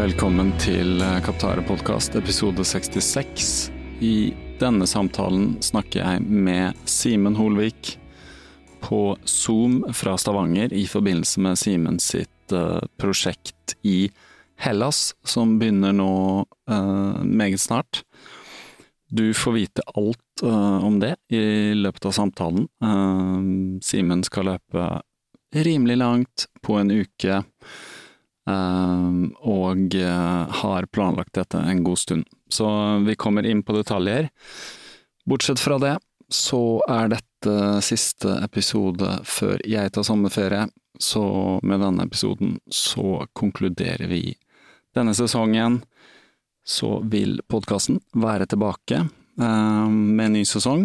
Velkommen til Kaptare podkast episode 66. I denne samtalen snakker jeg med Simen Holvik på Zoom fra Stavanger i forbindelse med Simen sitt uh, prosjekt i Hellas, som begynner nå uh, meget snart. Du får vite alt uh, om det i løpet av samtalen. Simen skal løpe rimelig langt på en uke. Uh, og uh, har planlagt dette en god stund. Så vi kommer inn på detaljer. Bortsett fra det, så er dette siste episode før jeg tar sommerferie, så med denne episoden så konkluderer vi denne sesongen. Så vil podkasten være tilbake med en ny sesong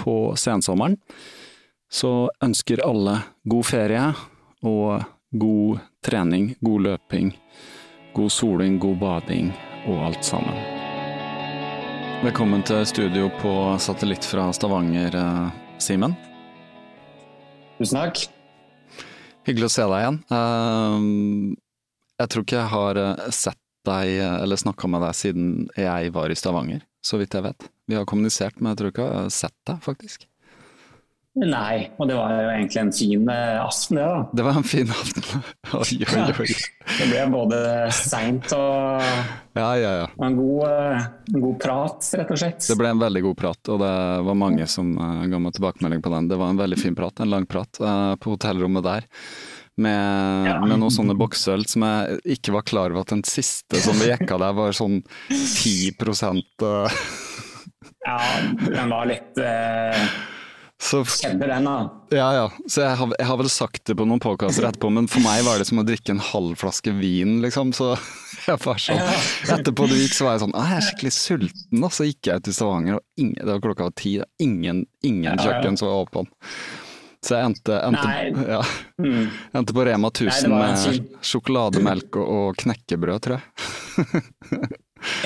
på sensommeren. Så ønsker alle god ferie og god trening, god løping, god soling, god bading og alt sammen. Velkommen til studio på satellitt fra Stavanger, Simen. Tusen takk. Hyggelig å se deg igjen. Jeg tror ikke jeg har sett deg eller snakka med deg siden jeg var i Stavanger, så vidt jeg vet. Vi har kommunisert, men jeg tror ikke jeg har sett deg, faktisk. Nei, og det var jo egentlig en fin aften, det da. Det var en fin aften. Oi, oi, oi. Det ble både seint og, ja, ja, ja. en, god, en, god, prat, rett og slett. Det ble en veldig god prat, og det var mange som uh, ga meg tilbakemelding på den. Det var en veldig fin prat, en lang prat, på hotellrommet der. Med, ja. med, noen sånne boksøl som jeg ikke var klar over at den siste som vi jekka der, var sånn 10 uh... Ja, den var litt så, Kjenner den, da. Ja, ja. Så jeg har, jeg har vel sagt det på noen påkaster etterpå, men for meg var det som å drikke en halv flaske vin, liksom. Så jeg var sånn Etterpå du gikk, så var jeg sånn Jeg er skikkelig sulten, og så gikk jeg til Stavanger, og ingen, det var klokka var ti, ingen, ingen kjøkken som var åpen. Så jeg endte, endte, ja, mm. endte på Rema 1000 nei, med sjokolademelk og, og knekkebrød, tror jeg.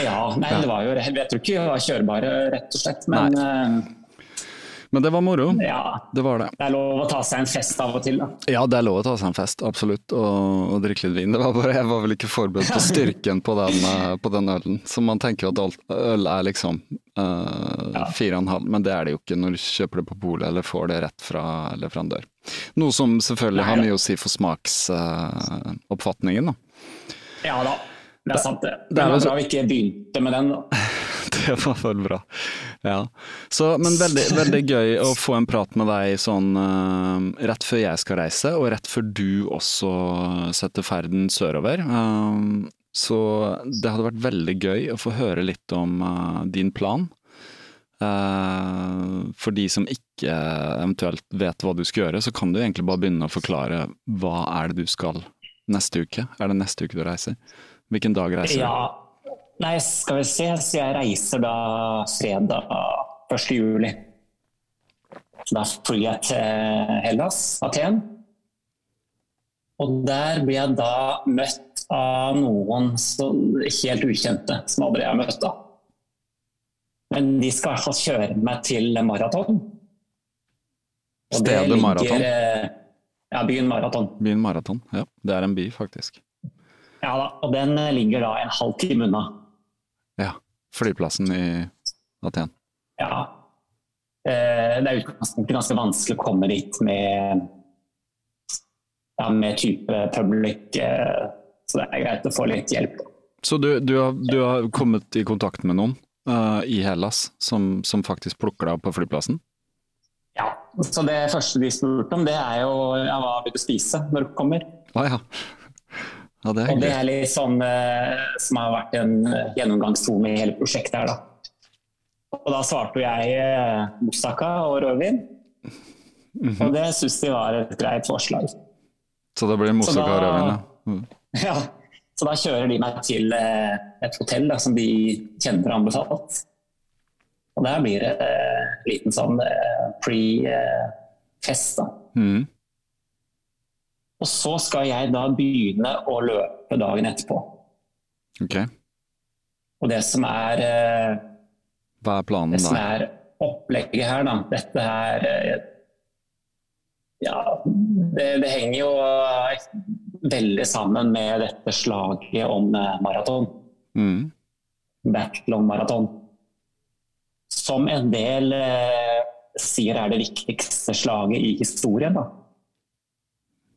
ja, nei, det var jo Jeg tror ikke vi var kjørbare, rett og slett, men nei. Men det var moro. Ja. Det var det. Det er lov å ta seg en fest av og til, da. Ja, det er lov å ta seg en fest, absolutt. Og, og drikke litt vin. Det var bare, jeg var vel ikke forberedt på styrken på den, eh, på den ølen. Så man tenker jo at øl er liksom uh, fire og en halv, men det er det jo ikke når du kjøper det på polet eller får det rett fra leverandør. Noe som selvfølgelig Nei, har mye å si for smaksoppfatningen, uh, da. Ja da. Det er sant, det. Det er bra vi ikke begynte med den, da. det var vel bra. Ja. Så, men veldig, veldig, gøy å få en prat med deg sånn uh, rett før jeg skal reise, og rett før du også setter ferden sørover. Uh, så det hadde vært veldig gøy å få høre litt om uh, din plan. for de som ikke eventuelt vet hva du skal gjøre, så kan du egentlig bare begynne å forklare hva er det du skal neste uke? Er det neste uke du reiser? Hvilken dag reiser du? Ja, Nei, skal vi se. Så jeg reiser da fredag 1. juli. Da flyr jeg til Hellas, Aten. Og der blir jeg da møtt av noen helt ukjente som aldri jeg har møtt. da. Men de skal i hvert fall kjøre meg til maraton. Stedet Maraton? Eh, ja, byen Maraton. Byen Maraton, ja. Det er en by, faktisk. Ja da, og den ligger da en halv time unna. Ja. Flyplassen i Aten. Ja. Eh, det er utgangspunktet ganske vanskelig å komme dit med, ja, med type public, eh, så det er greit å få litt hjelp. Så du, du, har, du har, kommet i kontakt med noen uh, i Hellas som, som faktisk plukker deg opp på flyplassen? Ja, så det første de spurte om, det er jo ja, hva vil du spise når du kommer? Ah, ja. Ja, det og det er litt sånn uh, som har vært en gjennomgangstone i hele prosjektet her, da. Og da svarte jeg uh, moussaka og rødvin. Mm -hmm. Og det syns de var et greit forslag. Så det blir moussaka og rødvin, ja. Mm. ja. Så da kjører de meg til uh, et hotell da, som de kjenner har anbefalt. Og der blir det en liten sånn pre-fest, da. Mm. Og så skal jeg da begynne å løpe dagen etterpå. Ok. Og det som er eh, Hva er planen det som er opplegget her, da Dette her eh, Ja, det, det henger jo eh, veldig sammen med dette slaget om maraton. Mm. Backlong maraton. Som en del sier er det viktigste slaget i historien. da.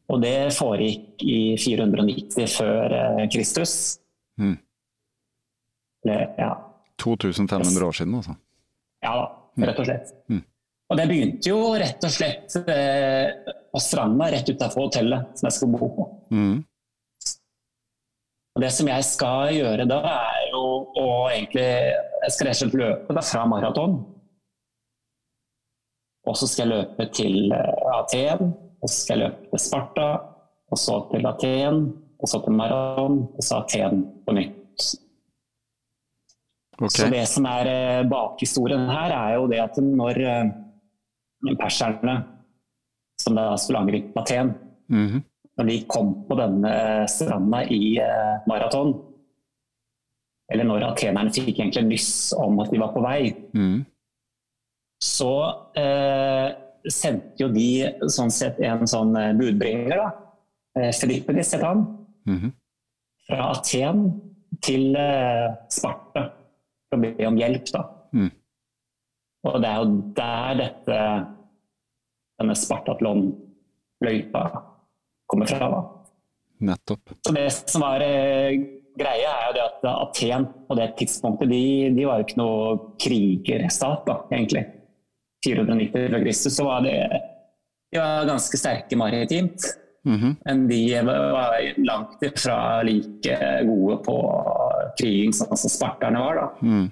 Og det foregikk i 490 før eh, Kristus. Mm. ja. 2500 år siden, altså? Ja da, mm. rett og slett. Mm. Og det begynte jo rett og slett eh, på stranda rett utafor hotellet som jeg skal bo på. Mm. Og det som jeg skal gjøre da, er jo å egentlig Jeg skal rett og slett løpe da fra maraton. Og så skal jeg løpe til uh, Aten og så skal jeg løpe til Sparta, og så til Aten, og så til Maron, og så Aten på nytt. Okay. Så det som er eh, bakhistorien her, er jo det at når eh, perserne, som da skulle angripe Aten, mm -hmm. når de kom på denne stranda i eh, maraton, eller når atenerne fikk egentlig nyss om at de var på vei, mm. så eh, sendte jo de sånn sett en sånn eh, budbringer, da. Eh, Filippelis het han. Mm -hmm. Fra Aten til eh, Sparta for å be om hjelp, da. Mm. Og det er jo der dette denne Spartatlon-løypa kommer fra. da. Nettopp. Så det som var greia, er jo det at Aten på det tidspunktet de, de var jo ikke noe krigerstat, da, egentlig. 490 før Kristus, så var det de var ganske sterke maritimt. Mm -hmm. Men de var langt ifra like gode på kriging som sparterne var. da. Mm.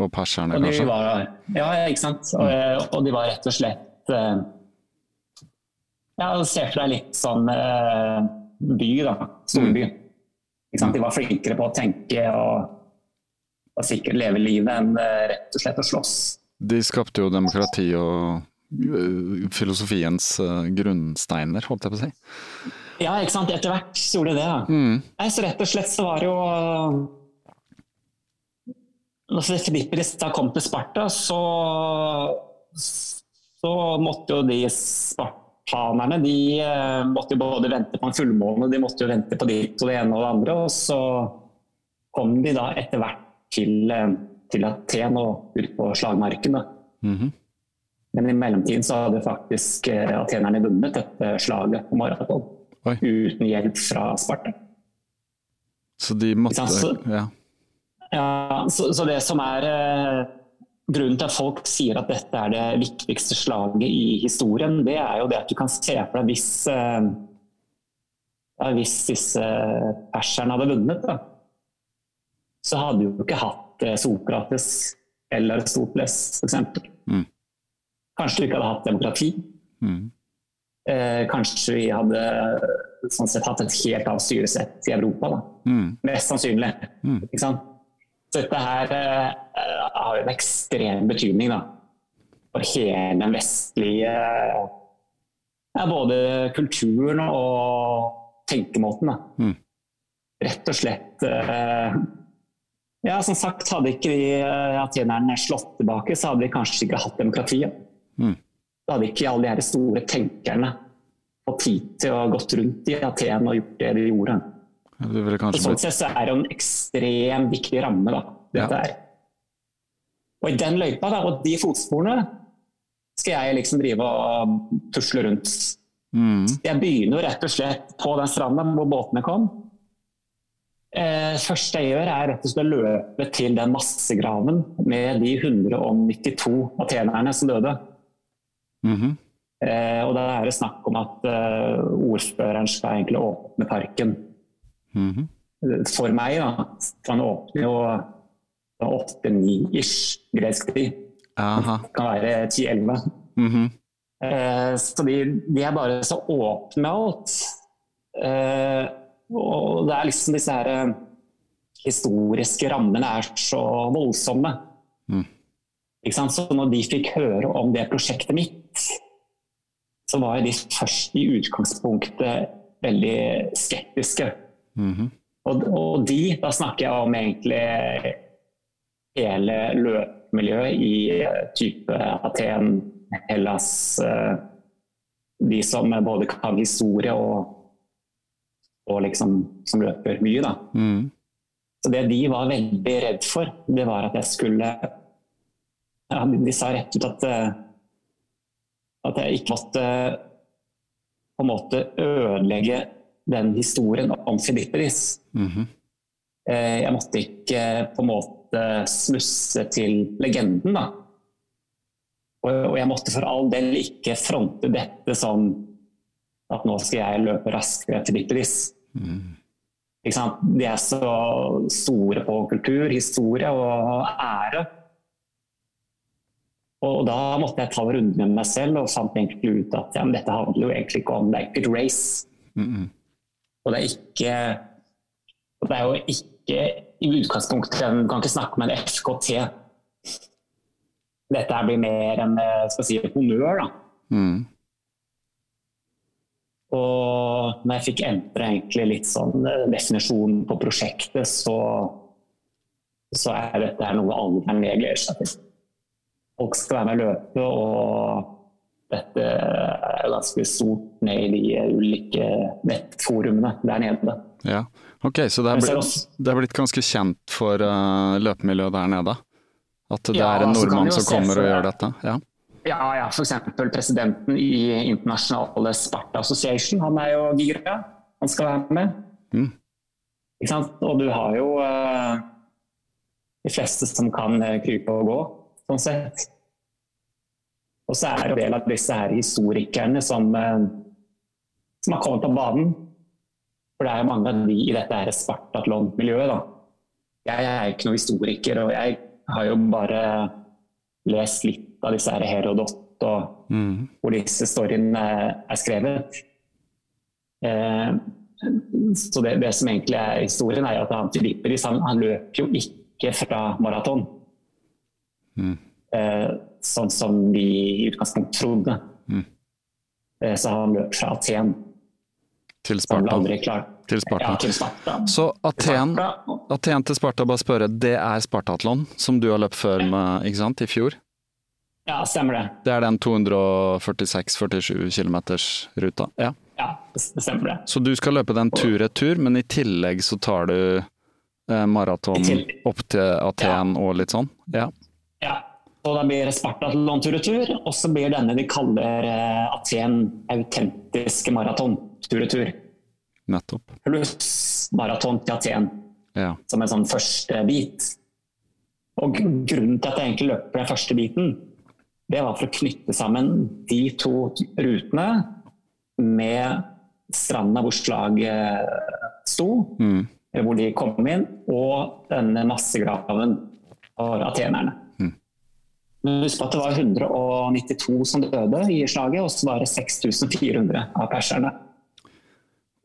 Og perserne, kanskje? Var, ja, ikke sant. Og, mm. og, de var rett og slett eh, Ja, se for deg litt sånn eh, by, da. Storby. Mm. Sant? De var flinkere på å tenke og, og sikkert leve livet enn eh, rett og slett å slåss. De skapte jo demokrati og uh, filosofiens uh, grunnsteiner, holdt jeg på å si. Ja, ikke sant. Etter hvert gjorde de det. Ja. Mm. Nei, så rett og slett så var det jo Når Filippis da kom til Sparta, så, så måtte jo de spartanerne de måtte jo både vente på en fullmåne, de måtte jo vente på ditt og det ene og det andre. Og så kom de da etter hvert til til Aten og ut på slagmarken. Mm -hmm. Men i mellomtiden så hadde faktisk eh, atenerne vunnet dette slaget på maraton. Uten hjelp fra Sparta. Så de måtte så, ja. ja så, så, det som er eh, grunnen til at folk sier at dette er det viktigste slaget i historien, det er jo det at du kan se for deg hvis, eh, ja, hvis disse perserne hadde vunnet, da, så hadde du jo ikke hatt hatt Sokrates eller Stortles, f.eks. Mm. Kanskje vi ikke hadde hatt demokrati. Mm. Eh, kanskje vi hadde sånn sett hatt et helt annet styresett i Europa. Mm. Mest sannsynlig. Mm. Så dette her eh, har en ekstrem betydning da, for hele den vestlige ja, Både kulturen og tenkemåten. Da. Mm. Rett og slett uh, Ja, som sagt, hadde ikke de uh, atenerne slått tilbake, så hadde de kanskje ikke hatt demokratiet. Mm. Da hadde ikke alle de her store tenkerne fått tid til å ha gått rundt i Aten og gjort det de gjorde. Ja, sånn sett så er det en ekstremt viktig ramme, da, dette ja. Og i den løypa da, og de fotsporene skal jeg liksom drive og tusle rundt. Mm. Jeg begynner rett og slett på den stranda hvor båtene kom. Eh, første jeg gjør, er rett og slett å løpe til den massegraven med de 192 atenerne som døde. Mm -hmm. eh, og da er det snakk om at eh, ordføreren skal egentlig åpne parken. Mm -hmm. For meg, da. For han åpner jo åtte-ni-ish gresk tid. Aha. Det kan være ti-elleve. Mm -hmm. eh, så de, de, er bare så åpne med alt. Eh, og det er liksom disse her eh, historiske rammene er så voldsomme. Mm. Så når de fikk høre om det prosjektet mitt, så var de først i utgangspunktet veldig skeptiske. Mm -hmm. og, og, de, da snakker jeg om egentlig hele løpmiljøet i eh, type Aten, Hellas eh, De som både kan historie og, og liksom, som løper mye, da. Mm. Så det de var veldig redd for, det var at jeg skulle ja, De sa rett ut at, eh, at jeg ikke måtte på en måte ødelegge den historien om Filippides. Mm -hmm. Jeg måtte ikke på en måte smusse til legenden, da. Og jeg måtte for all del ikke fronte dette som at nå skal jeg løpe raskere til Filippides. Mm. De er så store på kultur, historie og ære og da måtte jeg ta en runde med meg selv og fant egentlig ut at ja, dette handler jo egentlig ikke om Det er ikke et race. Mm -mm. Og det er ikke Det er jo ikke i utgangspunktet Du kan ikke snakke med en FKT. Dette blir mer en eh, skal si, honnør, da. Mm. Og når jeg fikk entre egentlig litt sånn eh, definisjonen på prosjektet, så, så er dette noe alderen jeg gleder seg til folk skal være med og løpe. og dette er ganske stort ned i de ulike nettforumene der nede. Ja, ok, Så det er blitt, det er blitt ganske kjent for uh, løpemiljøet der nede? At det ja, er en nordmann som kommer og gjør dette? Ja, ja, ja f.eks. presidenten i internasjonale Sparta Association, han er jo gira. Han skal være med. Mm. Og du har jo uh, de fleste som kan eh, krype og gå sånn sett. Og så er det en del av disse her historikerne som, eh, som har kommet på banen. For det er jo mange av de i dette her Spartatlon-miljøet. Jeg er ikke noen historiker, og jeg har jo bare lest litt av disse her Herodot og mm. hvor disse storyene er skrevet. Eh, så det, det, som egentlig er historien, er at han Filippidis han, han løper jo ikke fra maraton. Mm. Eh, sånn som vi i utgangspunktet trodde. Mm. Eh, så han løp fra Aten. Til Sparta. Til Sparta. Ja, til Sparta. Så Aten, Aten, til Sparta, bare spørre, det er Spartatlon som du har løpt før med, ikke sant, i fjor? Ja, stemmer det. Det er den 246-47 km-ruta? Ja. ja, det stemmer det. Så du skal løpe den tur-retur, men i tillegg så tar du eh, maraton opp til Aten ja. og litt sånn? Ja. Ja. Og da blir Spartatlon tur-retur, og så blir denne de kaller eh, Aten autentiske maraton tur-retur. Nettopp. Pluss maraton til Aten ja. som en sånn første bit. Og grunnen til at jeg egentlig løper den første biten, det var for å knytte sammen de to rutene med stranda hvor slaget sto, mm. hvor de kom inn, og denne massegraven for atenerne. Men husk på at det var 192 som døde i slaget, og så var det 6400 av perserne.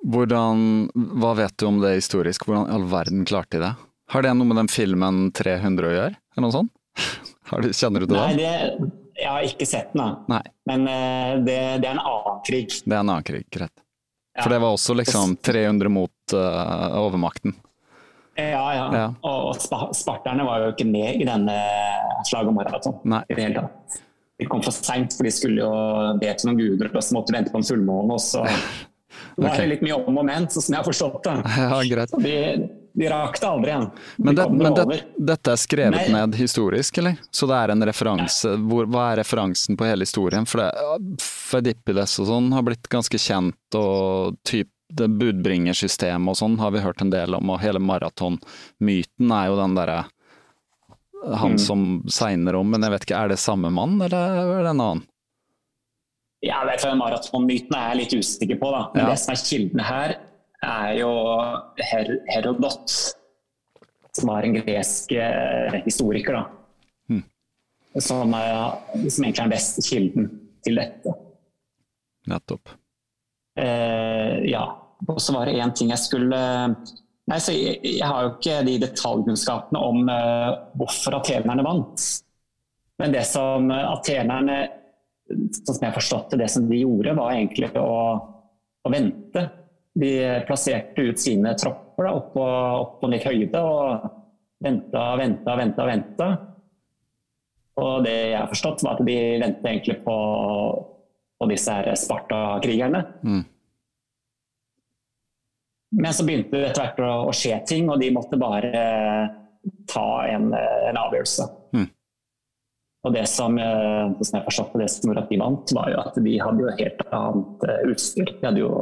Hvordan, hva vet du om det historisk? Hvordan i all verden klarte de det? Har det noe med den filmen 300 å gjøre, eller noe sånt? Du, kjenner du til Nei, det? Jeg har ikke sett den, da. Nei. Men uh, det, det, er en annen krig. Det er en annen krig, greit. Ja. For det var også liksom 300 mot uh, overmakten. Ja, ja. ja. Og, og sparterne var jo ikke med i denne slaget om maraton i det hele tatt. De kom for seint, for de skulle jo be til noen guder, og så måtte de vente på en fullmåne. og så Det var okay. litt mye om og men, sånn som jeg har forstått det. Ja, greit. De, de rakk det aldri igjen. De men, det, men det, dette er skrevet Nei. ned historisk, eller? Så det er en referanse. Hvor, hva er referansen på hele historien? For det, Fedipides og sånn har blitt ganske kjent, og typ det budbringersystemet og sånn har vi hørt en del om, og hele maratonmyten er jo den derre han mm. som segner om, men jeg vet ikke, er det samme mann, eller er det en annen? Ja, vet du, Maratonmyten er jeg litt usikker på. da. Men ja. det som er kildene her, er jo Her Herodot, som var en gresk eh, historiker. da. Mm. Som, er, som, egentlig er den beste kilden til dette. Nettopp. Eh, ja. Og så var det én ting jeg skulle Nei, så jeg, jeg, har jo ikke de detaljkunnskapene om uh, hvorfor atenerne vant. Men det som atenerne, sånn som jeg forstått det, det som de gjorde, var egentlig å, å vente de plasserte ut sine tropper da, opp, på, opp, på, litt høyde og venta, venta, venta. venta. Og det jeg har forstått, var at de ventet egentlig på, på disse her Sparta-krigerne. Mm. Men så begynte det etter hvert å, å, skje ting, og de måtte bare ta en, en avgjørelse. Mm. Og det som, eh, som jeg forstod på det som gjorde at de vant, var jo at de hadde jo helt annet eh, utstyr. De hadde jo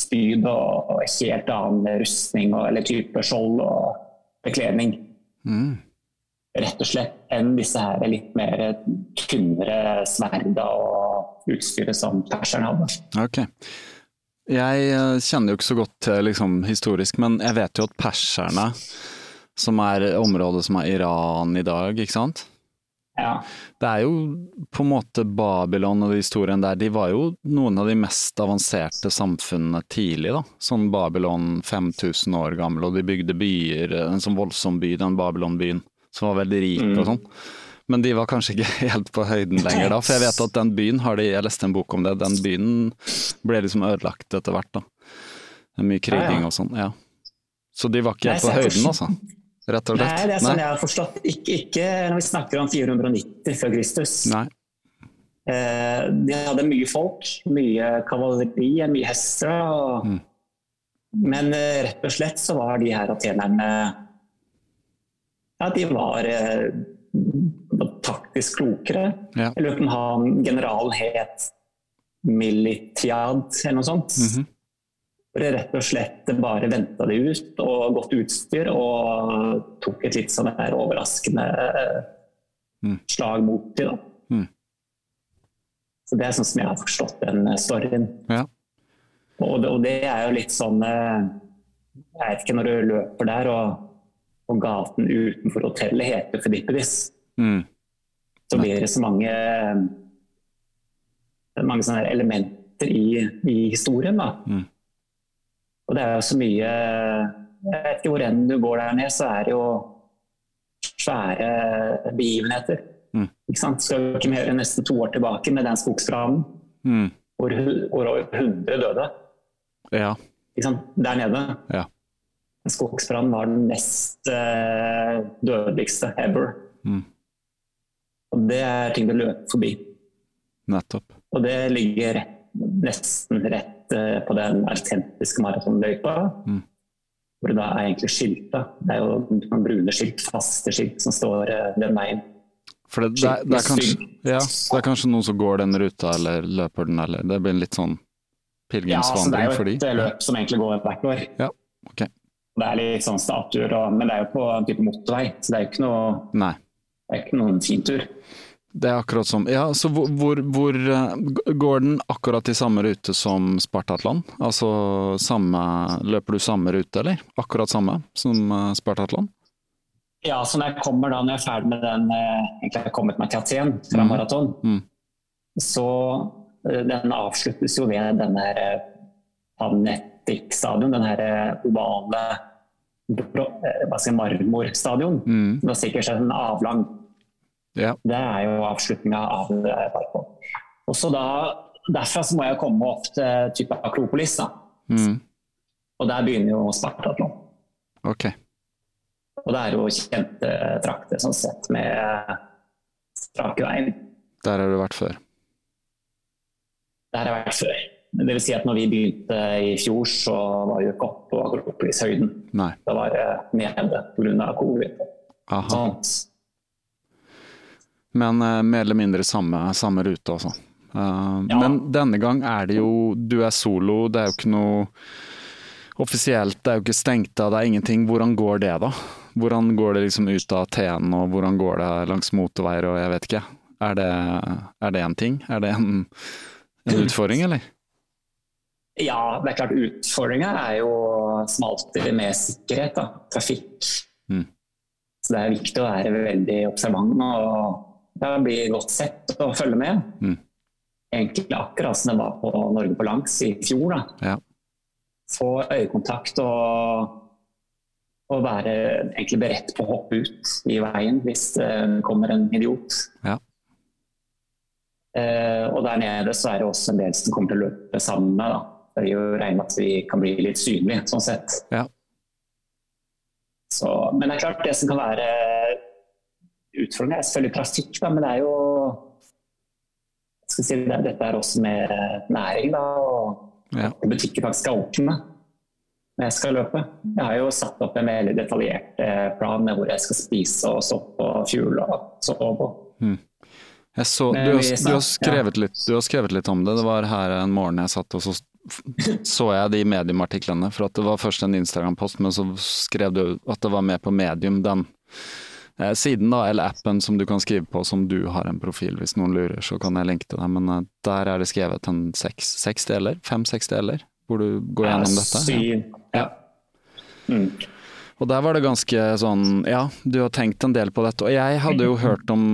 spyd og, helt annen rustning og, eller type skjold og bekledning. Mm. Rett og slett enn disse her litt mer tynnere sverda og utstyret som perserne hadde. Okay. Jeg eh, kjenner jo ikke så godt til liksom, historisk, men jeg vet jo at perserne, som er området som er Iran i dag, ikke sant? Ja. Det er jo på en måte Babylon og de historiene der, de var jo noen av de mest avanserte samfunnene tidlig, da. Sånn Babylon 5000 år gammel, og de bygde byer, en sånn voldsom by, den Babylon-byen, som var veldig rik mm. og sånn. Men de var kanskje ikke helt på høyden lenger da, for jeg vet at den byen har de, jeg leste en bok om det, den byen ble liksom ødelagt etter hvert, da. Mye kriging og sånn, ja. Så de var ikke helt på høyden, altså rett og slett? Nei, det er sånn jeg har forstått. Ikke, ikke, når vi snakker om 490 før Kristus. Nei. Eh, de hadde mye folk, mye kavaleri, mye hester. Og... Mm. Men eh, rett og slett så var de her atenerne Ja, de var eh, taktisk klokere. Ja. Jeg lurer på om han generalen het Militiad eller noe sånt. Mm -hmm. Rett og slett bare venta det ut og godt utstyr og tok et litt sånn her overraskende mm. slag mot dem. Mm. Så Det er sånn som jeg har forstått den storyen. Ja. Og, det, og, det, er jo litt sånn eh, Jeg vet ikke når du løper der og, og gaten utenfor hotellet heter Filippidis, mm. så blir det så mange mange elementer i, i historien. da. Mm. Og det er jo så mye Jeg vet ikke hvor enn du går der ned, så er det jo svære begivenheter. Mm. Ikke sant? Skal vi ikke mer nesten to år tilbake med den skogsbrannen mm. hvor, hvor over 100 døde. Ja. Ikke sant? Der nede. Ja. Skogsbrannen var den mest uh, dødeligste ever. Mm. Og det er ting du løper forbi. Nettopp. Og det ligger rett, nesten rett Eh, på den autentiske maratonløypa. Mm. Hvor det da er egentlig skilta. Det er jo noen brune skilt, faste skilt, som står uh, den veien. For det, det, er, det, er kanskje, ja, det, er kanskje, noen som går den ruta eller løper den, eller det blir en litt sånn pilegrimsvandring for dem? Ja, det er jo et løp som egentlig går hvert år. Ja, ok. Det er litt sånn statuer, men det er jo på en type motorvei, så det er jo ikke noe, Nei. det er ikke noen fintur. Det er akkurat som Ja, så hvor, hvor, hvor, eh, Går den akkurat i samme rute som Spartatland? Altså samme Løper du samme rute, eller? Akkurat samme som eh, Spartatland? Ja, så når jeg kommer da, når jeg er ferdig med den eh, Egentlig har jeg kommet meg til Athen fra mm. maraton. Mm. Så den avsluttes jo ved denne Panetic stadion, den her ovale eh, marmorstadion. Mm. Det var sikkert en avlang. Ja. Det er jo avslutninga av det parken. Og så da, Derfra så må jeg komme opp til type Akropolis. da. Mm. Og der begynner jo Spartatlon. Okay. Og det er jo kjente trakter sånn sett med strake veien. Der har du vært før? Der har jeg vært før. Det vil si at når vi begynte i fjor, så var vi ikke oppe på Akropolis-høyden. Da var det nede pga. covid. Sånt. Men uh, mer eller mindre samme, samme rute, altså. Uh, ja. Men denne gang er det jo Du er solo, det er jo ikke noe offisielt, det er jo ikke stengt av, det er ingenting. Hvordan går det, da? Hvordan går det liksom ut av T-en, og hvordan går det langs motorveier og jeg vet ikke. Er det, er det en ting? Er det en, en utfordring, eller? Ja, det er klart utfordringa er jo som alltid med sikkerhet. Da. Trafikk. Mm. Så det er viktig å være veldig observant og blir godt sett og følge med. Mm. Egentlig akkurat som det var på Norge på langs i fjor. Ja. Få øyekontakt og og være egentlig beredt på å hoppe ut i veien hvis det kommer en idiot. Ja. Eh, og der nede så er det også en del som kommer til å løpe sammen med. Da. Det er jo regnet med at vi kan bli litt synlige, sånn sett. Ja. Så, men det er klart, det som kan være utfordrende, Jeg selvfølgelig trafikk, da, men det er jo si, det, Dette er også med næring, da, og ja. butikker faktisk er åpne når jeg skal løpe. Jeg har jo satt opp en veldig detaljert eh, plan med hvor jeg skal spise og soppe og fugle og sove. Mm. Så, du, har, du, har skrevet litt, du har skrevet litt om det. Det var her en morgen jeg satt og så så jeg de mediumartiklene. For at det var først en Instagram-post, men så skrev du at det var med på Medium, den siden da, eller appen som du kan skrive på som du har en profil. Hvis noen lurer, så kan jeg lenke til deg. Men eh, der er det skrevet en seks, seks deler? Fem-seks deler? hvor du går gjennom dette? Syv. Ja. Mm. Og der var det ganske sånn Ja, du har tenkt en del på dette. Og jeg hadde jo hørt om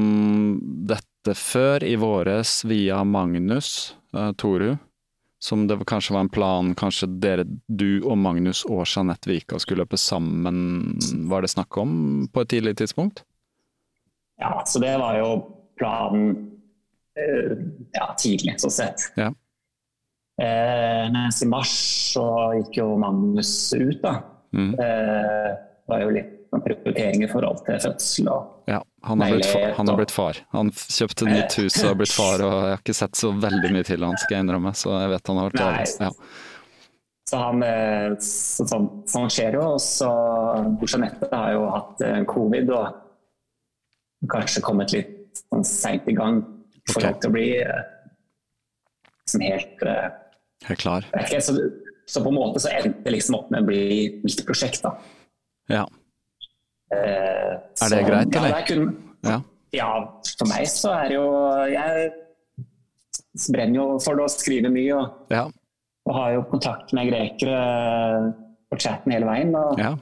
dette før, i våres, via Magnus uh, Toru. Som det kanskje var en plan, kanskje dere, du og Magnus og Jeanette Vika skulle løpe sammen, var det snakk om på et tidlig tidspunkt? Ja, så det var jo planen uh, ja, tidlig, sånn sett. Ja. Eh, mens i mars så gikk jo Magnus ut, da. Mm. Eh, var jo litt prioritering i forhold til fødsel og ja, han har, blitt, far, han har blitt far. Han kjøpte nytt hus og har blitt far, og jeg har ikke sett så veldig mye til han, skal jeg innrømme. Så jeg vet han har vært avhengig. Ja. Så han, eh, så, sånn, sånn skjer jo. Og så Jeanette har jo hatt eh, covid og kanskje kommet litt sånn seint i gang for forhold til å bli liksom helt Helt klar. Okay, så, så, på en måte så endte det liksom opp med å bli mitt prosjekt, da. Ja. Eh, er det greit, eller? Ja, kun, ja. ja, for meg så er det jo Jeg brenner jo for det å skrive mye. Og, ja. og har jo kontakt med grekere på chatten hele veien. Og, ja.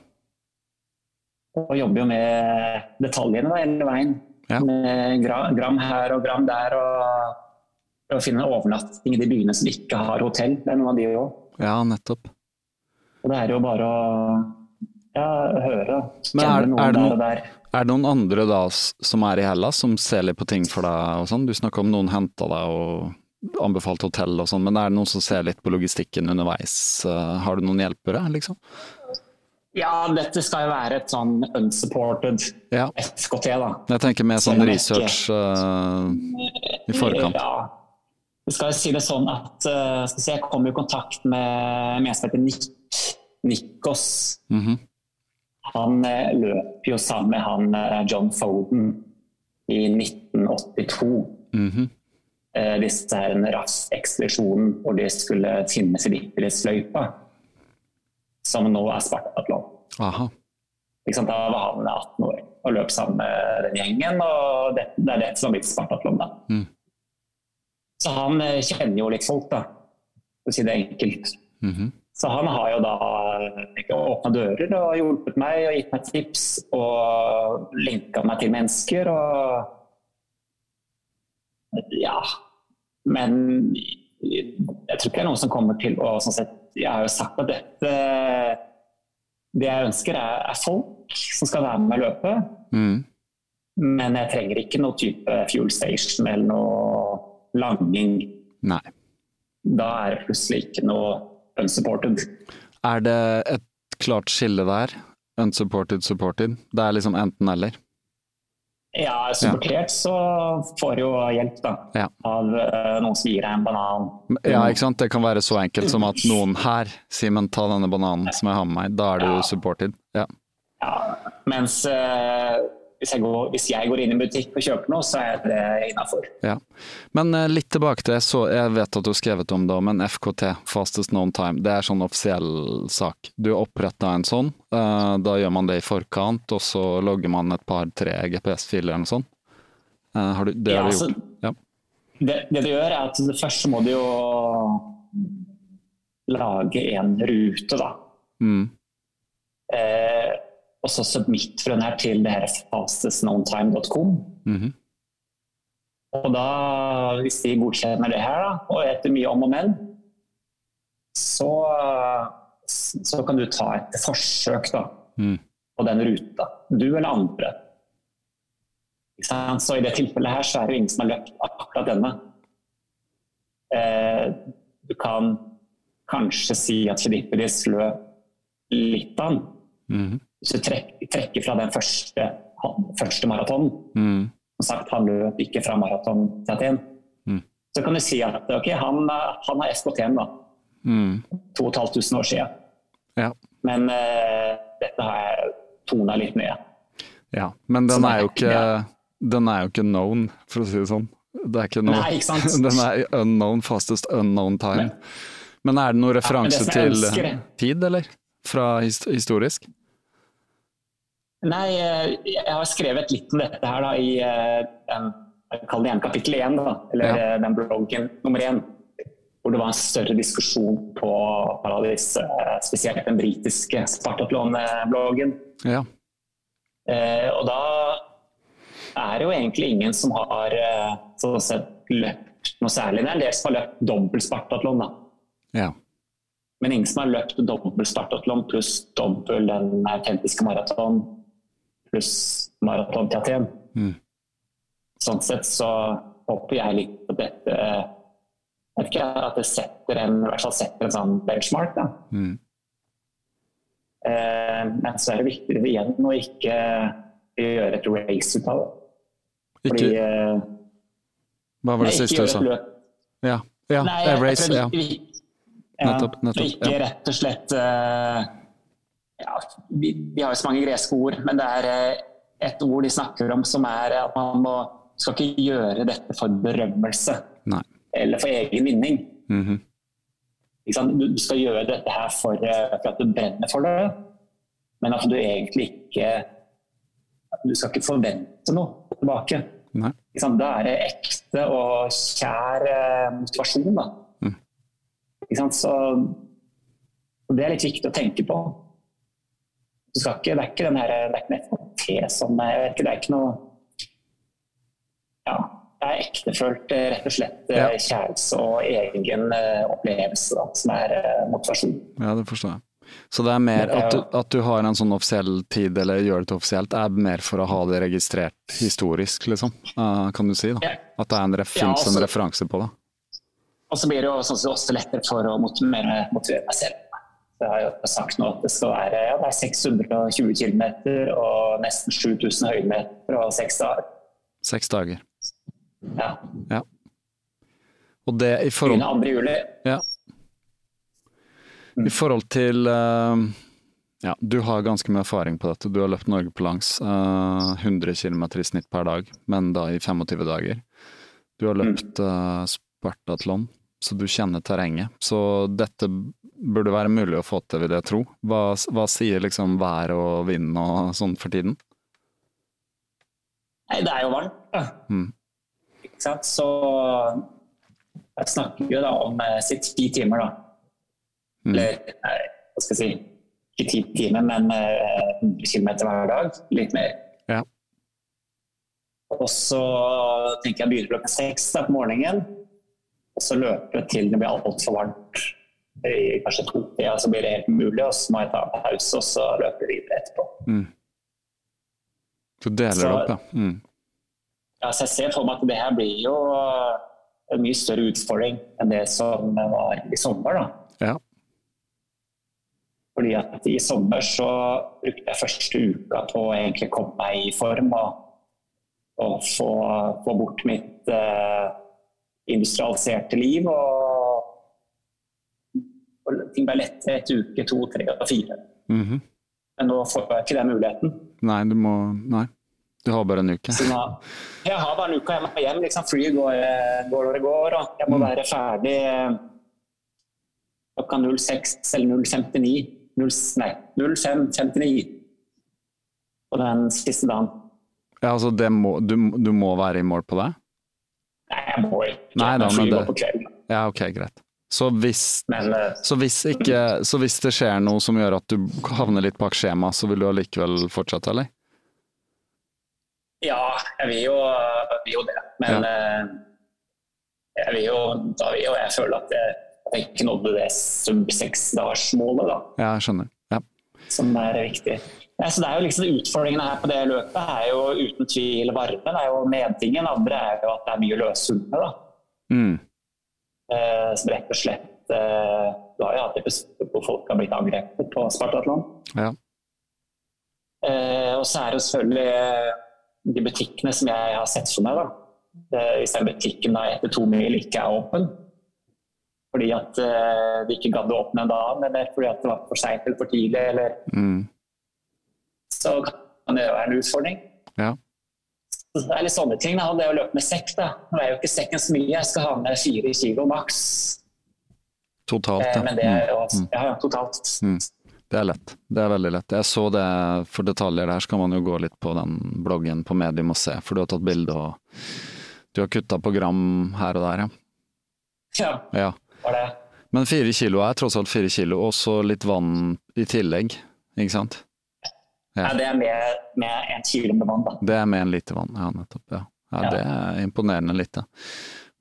og jobber jo med detaljene da, hele veien. Med gram her og gram der. og å finne overnatting i de byene som ikke har hotell. Det er noen av de òg. Ja, nettopp. Og det er jo bare å ja, høre. Men er, er, det noen, er, det noen andre da som er i Hellas, som ser litt på ting for deg og sånn? Du snakker om noen henta deg og anbefalt hotell og sånn, men er det noen som ser litt på logistikken underveis? Eh, har du noen hjelpere, liksom? Ja, dette skal jo være et sånn unsupported ja. FKT, da. Jeg tenker mer sånn research uh, i forkant. Ja, vi skal si det sånn at uh, si, Jeg kom i kontakt med en som heter Nikos. Mm -hmm. Han uh, løp jo sammen med han uh, John Foden i 1982. Mm -hmm. disse her en RAF-ekspedisjonen hvor de skulle finne Filippides-løypa. Som nå er Spartatlon. Da var han 18 år og løp sammen med den gjengen. og Det, det er det som har blitt Spartatlon. da. Mm. Så han eh, kjenner jo litt folk, da, for å si det enkelt. Mm -hmm. Så han har jo da åpna dører og hjulpet meg og gitt meg tips og linka meg til mennesker og Ja. Men jeg tror ikke det er noen som kommer til å sånn sett, Jeg har jo sagt at dette det jeg ønsker, er, er, folk som skal være med og løpe. Mm. Men jeg trenger ikke noe type fuel station eller noe langing. Nei. Da er det plutselig ikke noe unsupported. Er det et klart skille der? Unsupported, supported? Det er liksom enten-eller? Ja, supportert så får du jo hjelp da, ja. av uh, noen som gir deg en banan. Ja, ikke sant. Det kan være så enkelt som at noen her, sier 'men ta denne bananen som jeg har med meg. Da er du ja. supported. Ja. ja. Mens uh, hvis jeg, går, hvis jeg, går, inn i butikk og kjøper noe, så er det innafor. Ja. Men uh, litt tilbake til, så jeg vet at du har skrevet om det, men FKT, fastest known time, det er sånn offisiell sak. Du oppretta en sånn, uh, da gjør man det i forkant, og så logger man et par-tre GPS-filer eller noe sånt. Uh, har du, det ja, har du gjort? Altså, ja. det, det, du gjør, er at først må du jo lage en rute, da. Mm. Eh, og så submit fra den her til det her fastestknowntime.com. Mm -hmm. Og da, hvis de godkjenner det her, da, og etter mye om og men, så, så kan du ta et forsøk da, mm. på den ruta. Du eller andre. Så i det tilfellet her så er det ingen som har løpt akkurat denne. Eh, du kan kanskje si at Fidipidis løp litt av den. Mm hvis du trekker, fra den første, første maratonen mm. Som sagt, han løp ikke fra maraton til Aten. Mm. Så kan du si at ok, han, han har SKT-en, da. Mm. 2500 år siden. Ja. Men uh, dette har jeg tona litt ned. Ja, men den er, jo ikke, den er jo ikke known, for å si det sånn. Det er ikke noe, Nei, ikke sant? Den er unknown, fastest unknown time. Men, men er det noen referanse ja, til tid, eller? Fra historisk? Nei, eh, jeg har skrevet litt om dette her da, i eh, kall det igjen kapittel én, eller ja. Eh, den bloggen nummer én. Hvor det var en større diskusjon på Paradis, spesielt den britiske Spartatlon-bloggen. Ja. Eh, og da er det jo egentlig ingen som har sånn sett, løpt noe særlig. Det er en del som har løpt dobbel Spartatlon, da. Ja. Men ingen som har løpt dobbel Spartatlon pluss dobbel den autentiske maraton pluss maraton til Aten. Mm. Sånn sett så håper jeg litt på dette jeg vet ikke, At det setter en, i hvert fall setter en sånn benchmark. da. Mm. Eh, men så er det viktig igjen å ikke gjøre et race ut av det. Fordi eh, Hva var det nei, siste du sa? Ja, ja nei, race. Ja. Nettopp. nettopp ikke rett og slett uh, ja, vi, vi, har jo så mange greske ord, men det er eh, et ord de snakker om som er at man må, skal ikke gjøre dette for berømmelse Nei. eller for egen vinning. Mm -hmm. Du skal gjøre dette her for, eh, for, at du brenner for det, men at du egentlig ikke Du skal ikke forvente noe tilbake. Da er det ekte og kjær eh, motivasjon. Da. Mm. Så det er litt viktig å tenke på ikke, det er ikke den her, det er ikke en FKT som jeg vet ikke, Det er ikke noe Ja, det er ektefølt, eh, rett og slett eh, ja. kjærelse og egen uh, opplevelse da, som er motivasjon. Ja, det forstår jeg. Så det er mer at du, at du, har en sånn offisiell tid, eller gjør det til offisielt, er mer for å ha det registrert historisk, liksom? Kan du si, da? At det en, ja, også, en referanse på det? Og så blir det jo sånn også lettere for å motivere, motivere meg selv. Jeg har jo sagt nå at det skal være ja, det er 620 km og nesten 7000 høydemeter og seks dager. Seks dager. Ja. ja. Og det i forhold Begynner 2. juli. Ja. I forhold til uh, ja, du har ganske mye erfaring på dette. Du har løpt Norge på langs. Uh, 100 km i snitt per dag, men da i 25 dager. Du har løpt uh, Spartatlon, så du kjenner terrenget. Så dette burde være mulig å få til, vil jeg tro. Hva, hva sier liksom vær og vind og sånn for tiden? Nei, det er jo varmt. Mm. Ikke sant. Så jeg snakker jo da om si sitt ti timer, da. Mm. Eller hva skal jeg si Ikke ti timer, men eh, 100 km hver dag. Litt mer. Ja. Og så tenker jeg begynner begynne klokka seks på morgenen. Og så løpe til det blir altfor varmt i kanskje to-tida, så blir det helt umulig. Og så må jeg ta en pause, og så løper vi videre etterpå. Mm. Så deler det opp, ja. Mm. ja. Så jeg ser for meg at det her blir jo en mye større utfordring enn det som var i sommer. da. Ja. Fordi at i sommer så brukte jeg første uka på å egentlig komme meg i form og, og få, få, bort mitt eh, industrialiserte liv. Og, og, ting ble lettere etter uke to, tre og fire. Mm -hmm. Men nå får jeg ikke den muligheten. Nei, du må Nei. Du har bare en uke. Nå, jeg har bare en uke, jeg må hjem. Liksom, flyet går, går når det går. Og jeg må mm. være ferdig eh, klokka 06 eller 059 nei, 05.59 på den siste dagen. Ja, altså må, du, du, må være i mål på det? Nei, jeg må ikke. Nei, da, men det, på kvelden. Ja, ok, greit. Så hvis, men, uh, så, hvis ikke, så hvis, det skjer noe som gjør at du havner litt bak skjema, så vil du allikevel fortsette, eller? Ja, jeg vil jo, vil jo det. Men ja. uh, jeg vil jo, da vil jo jeg føle at jeg jeg ikke nådde det sub seks-dagersmålet. Ja, jeg skjønner. Ja. Som er viktig. Så det er jo liksom Utfordringene her på det løpet er jo uten tvil varmen. det er jo Medingen andre er jo at det er mye løshunde. da. Mm. Eh, som rett og slett eh, Du har jo hatt episoder hvor folk har blitt angrepet på Spartatland. Ja. Eh, og så er det selvfølgelig eh, de butikkene som jeg har sett for meg. da. Eh, hvis den butikken da etter to mil ikke er åpen, fordi at uh, de ikke gadd å åpne en dag, eller fordi at det var for seint eller for tidlig. Eller... Mm. Så kan det være en utfordring. Ja. Så det er litt sånne ting. Da. Det å løpe med sekk, da. Nå er jo ikke sekken så mye, jeg skal ha med fire kilo maks. Totalt, ja. Eh, men det er jo mm. Ja, ja, totalt. Mm. Det er lett. Det er veldig lett. Jeg så det for detaljer der, skal man jo gå litt på den bloggen på Medium og se, for du har tatt bilde og du har kutta på gram her og der, ja. Ja. ja var det. Men fire kilo er tross alt fire kilo, og så litt vann i tillegg, ikke sant? Ja, det er med, med en kilo med vann, da. Det er med en liter vann, ja nettopp. Ja. ja, ja. Det er imponerende lite.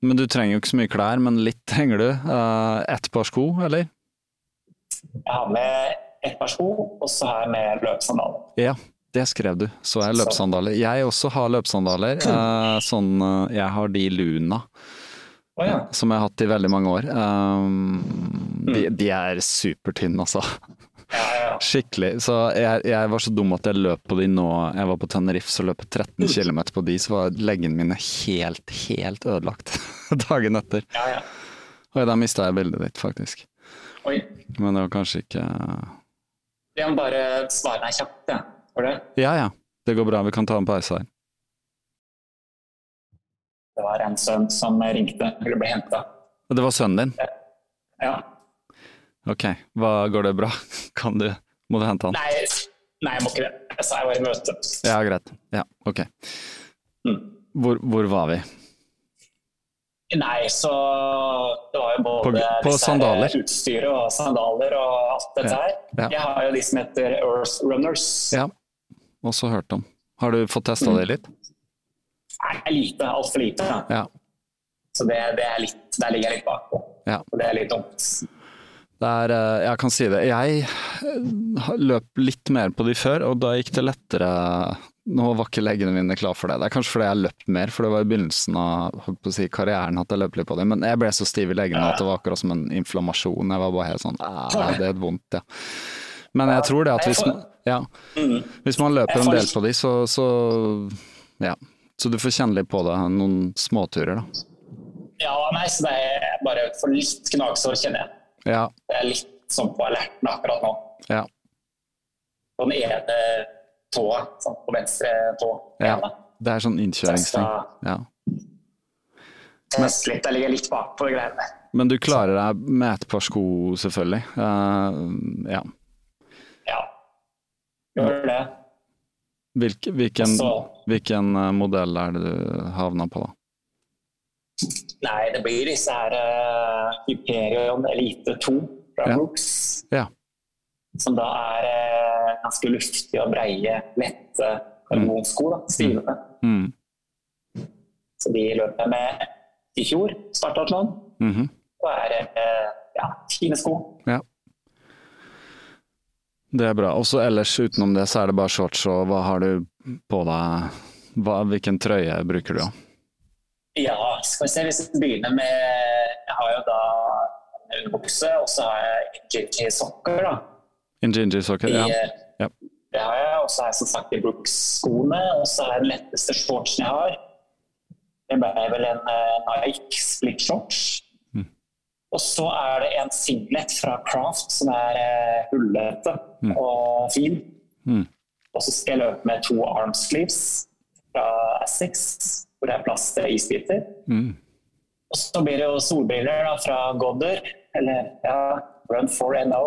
Men du trenger jo ikke så mye klær, men litt trenger du. Uh, ett par sko, eller? Jeg har med ett par sko, og så har jeg med løpsandaler. Ja, det skrev du. Så er løpssandaler. Jeg også har løpsandaler. Uh, sånn, uh, jeg har de Luna. Oh, ja. Som jeg har hatt i veldig mange år. Um, de, mm. de, er supertynne, altså. Skikkelig. Så jeg, jeg, var så dum at jeg løp på de nå. Jeg var på Tenerife så løp jeg 13 km på de, så var leggene mine helt, helt ødelagt dagen etter. Ja, ja. Oi, da mista jeg bildet ditt, faktisk. Oi. Men det var kanskje ikke Jeg må bare svare deg kjapt, jeg. Ja. det? Ja ja. Det går bra. Vi kan ta en pause her. Det var en sønn som ringte eller ble henta. Det var sønnen din? Ja. Ok. Hva Går det bra? Kan du, må du hente han? Nei, nei, jeg må ikke det. Jeg sa jeg var i møte. Ja, greit. Ja, ok. Mm. Hvor, hvor, var vi? Nei, så det var jo både på, på sandaler. utstyret og sandaler og alt dette ja. her. Ja. Jeg har jo de som heter Earth Runners. Ja, også hørt om. Har du fått testa mm. det litt? Nei, lite, altfor lite. Ja. Så det, det, er litt, der ligger jeg litt bakpå. Ja. Og det er litt dumt. Der, eh, jeg kan si det. Jeg eh, løp litt mer på de før, og da gikk det lettere. Nå var ikke leggene mine klar for det. Det er kanskje fordi jeg har løpt mer, for det var i begynnelsen av si, karrieren at jeg løp litt på dem. Men jeg ble så stiv i leggene at det var akkurat som en inflammasjon. Jeg var bare helt sånn Det er vondt, ja. Men jeg tror det at hvis man, ja, hvis man løper en del på de, så, så ja. Så du får kjenne litt på det, noen småturer, da? Ja, nei, så det er bare for litt gnagsår, kjenner jeg. Ja. Det er litt sånn på alerten akkurat nå. Ja. På den ene tåa, sånn på venstre tå. Ja. Det er sånn innkjøringsting. Ja. Men, litt, jeg ligger litt bak på greiene der. Men du klarer deg med et par sko, selvfølgelig. Uh, ja. Ja, gjør det. Hvilken, hvilken, hvilken, eh, modell er det du havna på, da? Nei, det blir disse her uh, Hyperion Elite 2 fra ja. Brooks. Ja. Som da er uh, ganske luftige og breie, lette karbonsko. Mm. Mm. Mm. Så de løp jeg med i fjor, Spartatland. Mm -hmm. Og er uh, ja, fine sko. Ja. Det er bra. Og så ellers utenom det, så er det bare shorts, og hva har du på deg? Hva, hvilken trøye bruker du? Ja, skal vi se. Hvis vi begynner med Jeg har jo da underbukse, og så har jeg Injinji-sokker. da. Injinji-sokker, ja. ja. Det har jeg, og så har jeg som sagt de Brooks-skoene, og så er den letteste shortsen jeg har. Det ble vel en uh, Nike split shorts. Mm. Og så er det en singlet fra Craft som er uh, hullete mm. og fin. Mm. Og så skal jeg løpe med to arm sleeves fra Essex, hvor det er plass til isbiter. Mm. Og så blir det jo solbriller da, fra Godder, eller ja, Run for NO.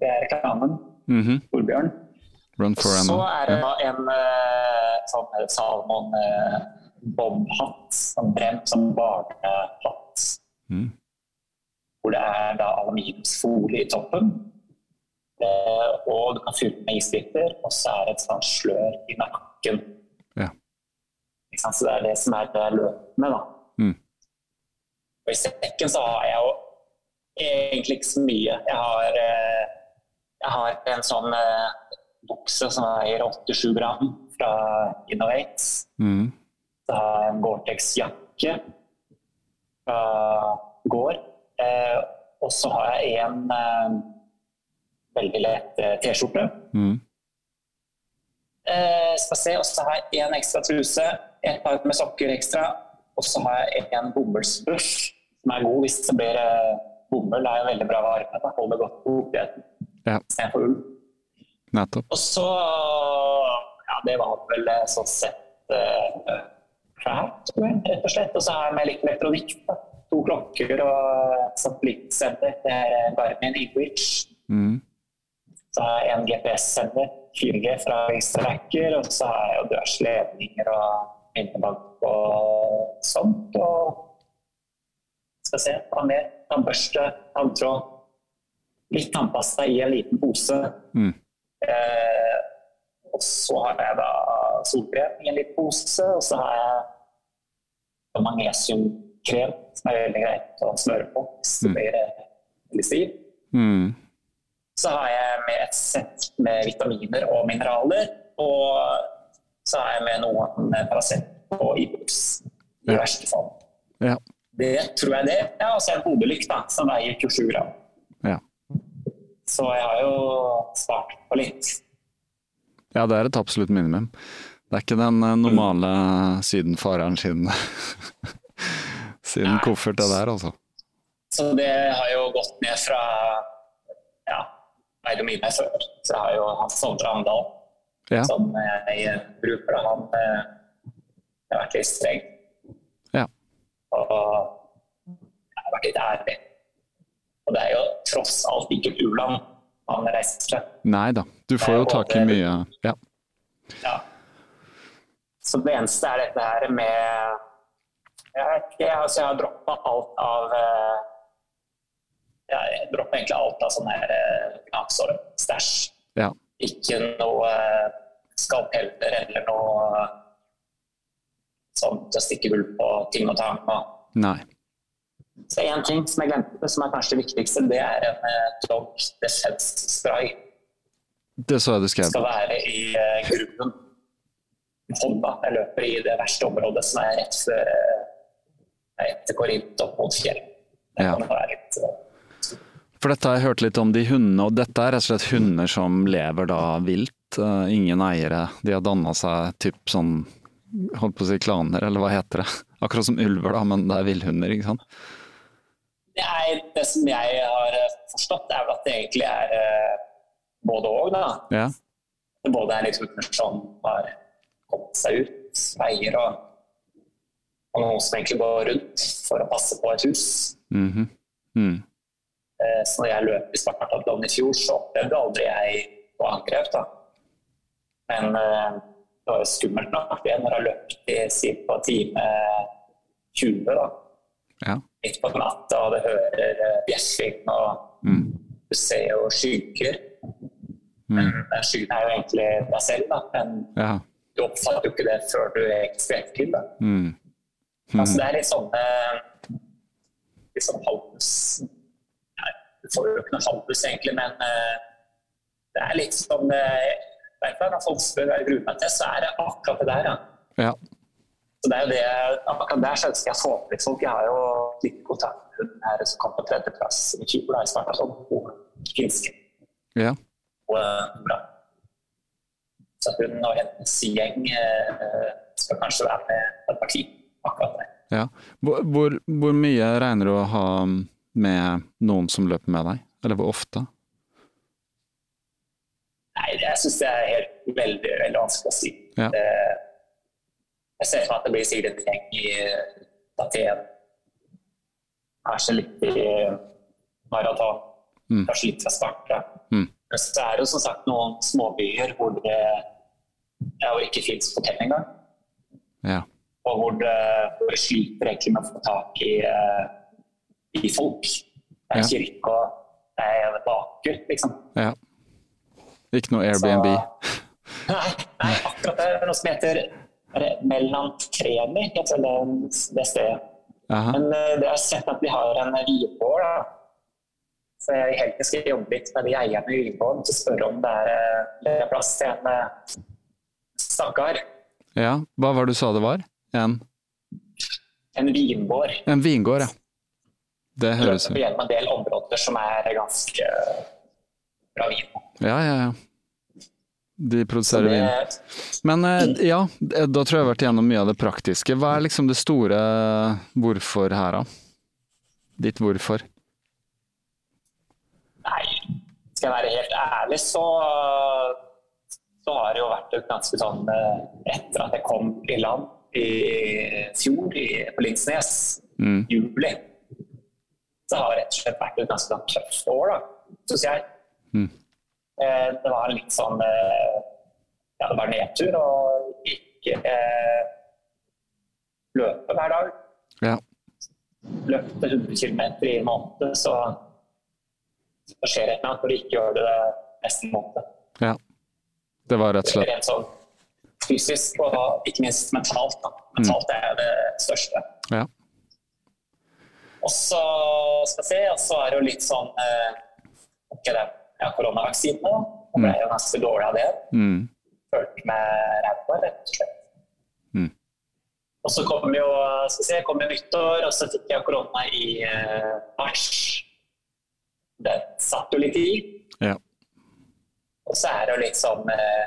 Det er reklamen. Mm -hmm. Solbjørn. Run for NO. Så er det da en uh, sånn Salmon uh, bob-hatt, sånn bremt som barnehatt. Mm. Hvor det er da aluminiumsfolie i toppen. Uh, og du kan fylle med isbiter, og så er det et sånt slør i nakken. Så det er det som er løpende, da. Mm. Og i sekken så har jeg jo egentlig ikke så mye. Jeg har, eh, jeg har en sånn eh, bukse som veier 87 gram fra Innovate. Mm. Så har jeg en Gore-Tex-jakke fra Gård. Eh, og så har jeg en eh, veldig lett T-skjorte. Mm. Eh, skal se, Og så har jeg én ekstra truse, et par med sokker ekstra, og så har jeg en bomullsbrush som er god hvis det blir eh, bomull. er jo veldig bra varme. Det holder godt på fuktigheten ja. istedenfor ull. Nettopp. Og så Ja, det var vel eh, sånn sett uh, klart, rett og slett. Og så har jeg med litt elektronikk. Da. To klokker og satellittsender. Det er Garmin Inwich. Mm. Så har jeg en GPS-sender, 4G fra Extrabacker, og så har jeg jo dørsledninger og minnebank og sånt. Og skal se mer. Tannbørste, tanntråd. Litt tannpasta i en liten pose. Mm. Eh, og så har jeg da solkrem i en liten pose, og så har jeg magnesiumkrem som er veldig greit å smøre på hvis det mm. blir veldig stiv. Mm. Så har jeg med et sett med vitaminer og mineraler. Og så er jeg med noen Paracet og Ibux i ja. verste fall. Ja. Det tror jeg det. Ja, og så en hodelykt da, som veier 27 gram. Ja. Så jeg har jo spart på litt. Ja, det er et absolutt minimum. Det er ikke den eh, normale sydenfareren sin, sin Nei. koffert det der, altså. Så det har jo gått ned fra ja, veide mye før. Så jeg har jo han Sondre Amdal ja. som jeg bruker. Han eh, har vært litt streng. Ja. Og jeg har vært litt ærlig. Og det er jo tross alt ikke Uland han reiser til. Nei da, du får jo tak i mye ja. ja. Så det eneste er dette her med Jeg, jeg, altså jeg har droppa alt av eh, Jeg dropper egentlig alt av sånn her eh, gnagsår-stæsj. Ja. Ikke noe eh, skalpeller eller noe sånn til å stikke hull på ting og tang. Nei. Så én ting som jeg glemte, som er kanskje det viktigste, det er en dog defense spray. Det så jeg du skrev. Skal være i grunnen. Hånda. Jeg løper i det verste området som er rett før etter Korint opp mot fjell. Det ja. kan være litt for dette har jeg hørt litt om de hundene, og dette er rett og slett hunder som lever da vilt. Uh, ingen eiere. De har danna seg typ sånn holdt på å si klaner, eller hva heter det? Akkurat som ulver, da, men det er villhunder, ikke sant? Nei, det som jeg har eh, forstått, er vel at det egentlig er uh, både og. da. Ja. Det både er liksom som har kommet seg ut, veier og, og noen som egentlig går rundt for å passe på et hus. Mm -hmm. mm. Uh, så når jeg løp i Spartathlon i fjor, så opplevde aldri jeg noe angrep. da. Men uh, det var jo skummelt nok det når jeg løp i på time 20. da. Ja. Midt på natta, og det hører eh, bjeffing, og mm. du ser jo skygger. Mm. Men skyggen er jo egentlig deg selv, da. Men ja. du oppfatter jo ikke det før du er ekstremt til. da. Mm. Altså, det er litt sånn liksom halvs noe handels egentlig, men uh, det er litt som uh, Når folk spør hva jeg gruer meg til, så er det akkurat det der. Ja. ja. Så det er jo det, akkurat der så ønsker jeg å få opp litt folk. Jeg har jo litt kontakt med hun her som kom på tredjeplass i Kypro. Jeg starta som finske. Ja. Og, bra. Så hun og hennes gjeng eh, skal kanskje være med på et parti akkurat der. Ja. Hvor, hvor, mye regner du å ha med noen som løper med deg, eller hvor ofte? Nei, Jeg syns det er helt veldig, veldig vanskelig å si. Ja. Jeg ser for meg at det blir sikkert et gjeng i Aten. Kanskje litt i maraton. Mm. Kanskje litt fra starten. Mm. Så er det jo som sagt noen småbyer hvor det, ja, hvor ikke fins hotell engang. Ja og hvor det, hvor det, sliter egentlig med å få tak i, uh, i folk. Det er ja. kirke og det er baker, liksom. Ja. Ikke noe Airbnb? Så, nei, nei, akkurat det. er noe som heter Mellantreni, heter det, det stedet. Aha. Men uh, det har sett at vi har en vinbål. Så jeg helt skal jobbe litt med de eierne i vinbålen og spørre om det er, uh, det er plass til en uh, stakkar. Ja, hva var det du sa det var? En? En vingård. En vingård, ja. Det høres ut Gjennom en del områder som er ganske bra vin. Ja, ja, ja. De produserer det... vin. Men eh, ja, da tror jeg jeg har vært gjennom mye av det praktiske. Hva er liksom det store hvorfor her, da? Ditt hvorfor? Nei, skal jeg være helt ærlig, så så har det jo vært ganske sånn eh, Etter at jeg kom i land, i fjor i, på Linsnes, mm. juli, så har det rett og slett vært et ganske sånn tøft år, da, syns jeg. Mm. Eh, det var litt sånn eh, Ja, det var nedtur og ikke eh, løpe hver dag. Ja. Løpte 100 km i en måned, så, så skjer det et eller annet når du ikke gjør det nesten en måned. Ja. Det var rett og slett Rent sånn fysisk og ikke minst mentalt. Da. Mentalt mm. er det største. Ja. Og så skal se, og så er det jo litt sånn eh, Ok, det er koronavaksine nå. Og ble jo ganske dårlig av det. Mm. Følte meg ræva, rett og slett. Mm. Og så kom jo skal se, kom jo nyttår, og så fikk jeg korona i eh, mars. Det satt jo litt i. Ja. Og så er det jo litt sånn eh,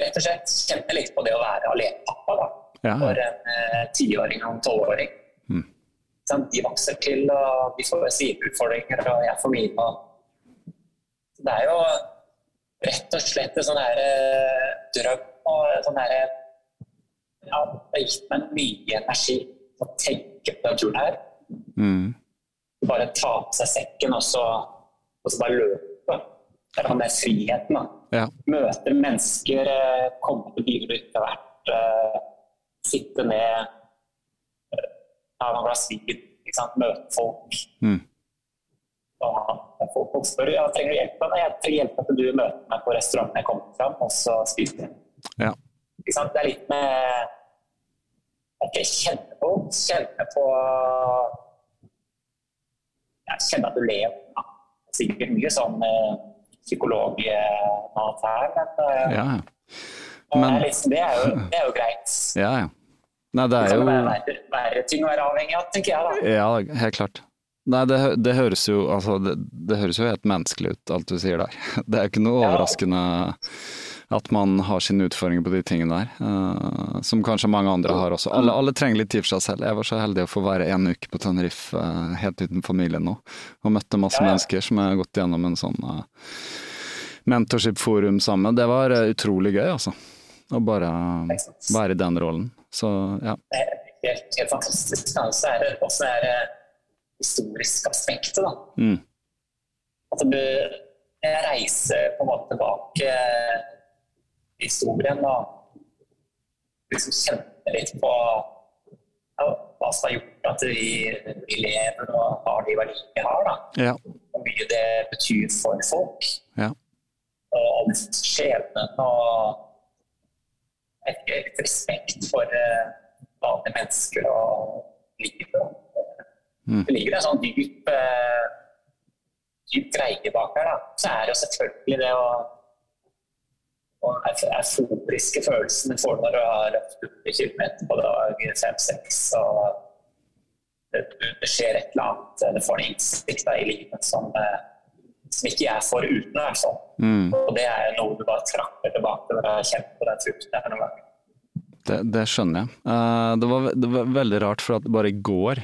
rett og slett kjenne litt på det å være alenepappa da, ja. for en eh, tiåring og en tolvåring. Sånn, de vokser til, og de får sine utfordringer, og jeg får mine. Det er jo rett og slett en sånn her, eh, drøm og sånn her, ja, Det har gitt meg mye energi å tenke på den turen her. Mm. Bare ta på seg sekken og så, og så bare løpe. Det er den der friheten. da. Ja. Møte mennesker, eh, komme til byer du ikke har vært, sitte ned, ta noen glass vin, møte folk. Mm. Og folk, spør ja, trenger du hjelp. Nei, jeg trenger hjelp til du møter meg på restauranten jeg kommer fram, og så spiser vi. Ja. Det er litt med Ok, kjenne på Kjenne på ja, Kjenne at du lever. Ja. Sikkert mye sånn uh, psykologmat her, men, eh, ja. men liksom, det, er jo, det, er jo, greit. Ja, ja. Nei, det er jo verre, verre ting å være avhengig av, tenker jeg da. Ja, helt klart. Nei, det, det høres jo altså, det, det, høres jo helt menneskelig ut, alt du sier der. Det er ikke noe overraskende at man har sine utfordringer på de tingene der, uh, som kanskje mange andre har også. Alle, alle, trenger litt tid for seg selv. Jeg var så heldig å få være en uke på Tenerife uh, helt uten familie nå, og møtte masse ja. mennesker som har gått gjennom en sånn uh, mentorship-forum sammen. Det var utrolig gøy, altså. Å bare være i den rollen. Så ja. Det er helt, helt fantastisk. Så er det også det historiske aspektet, da. Mm. At du reiser på en måte tilbake historien og liksom kjenner litt på ja, hva som har gjort at vi, vi, lever og har de verdiene vi har. Da. Ja. Hvor mye det betyr for folk. Ja. Og om skjebnen og et, et respekt for uh, vanlige mennesker og livet. Mm. Det ligger en sånn dyp uh, fin greie bak her, da, så er det jo selvfølgelig det å og euforiske følelsene får når du har løpt 100 km på dag 5-6 og det, skjer et eller annet, det får en innsikt i livet som, eh, som ikke jeg får uten. Altså. Mm. Og det er noe du bare trapper tilbake når du har kjent på den frukten noen gang. Det, det, skjønner jeg. Uh, det, var, det, var, veldig rart, for at bare i går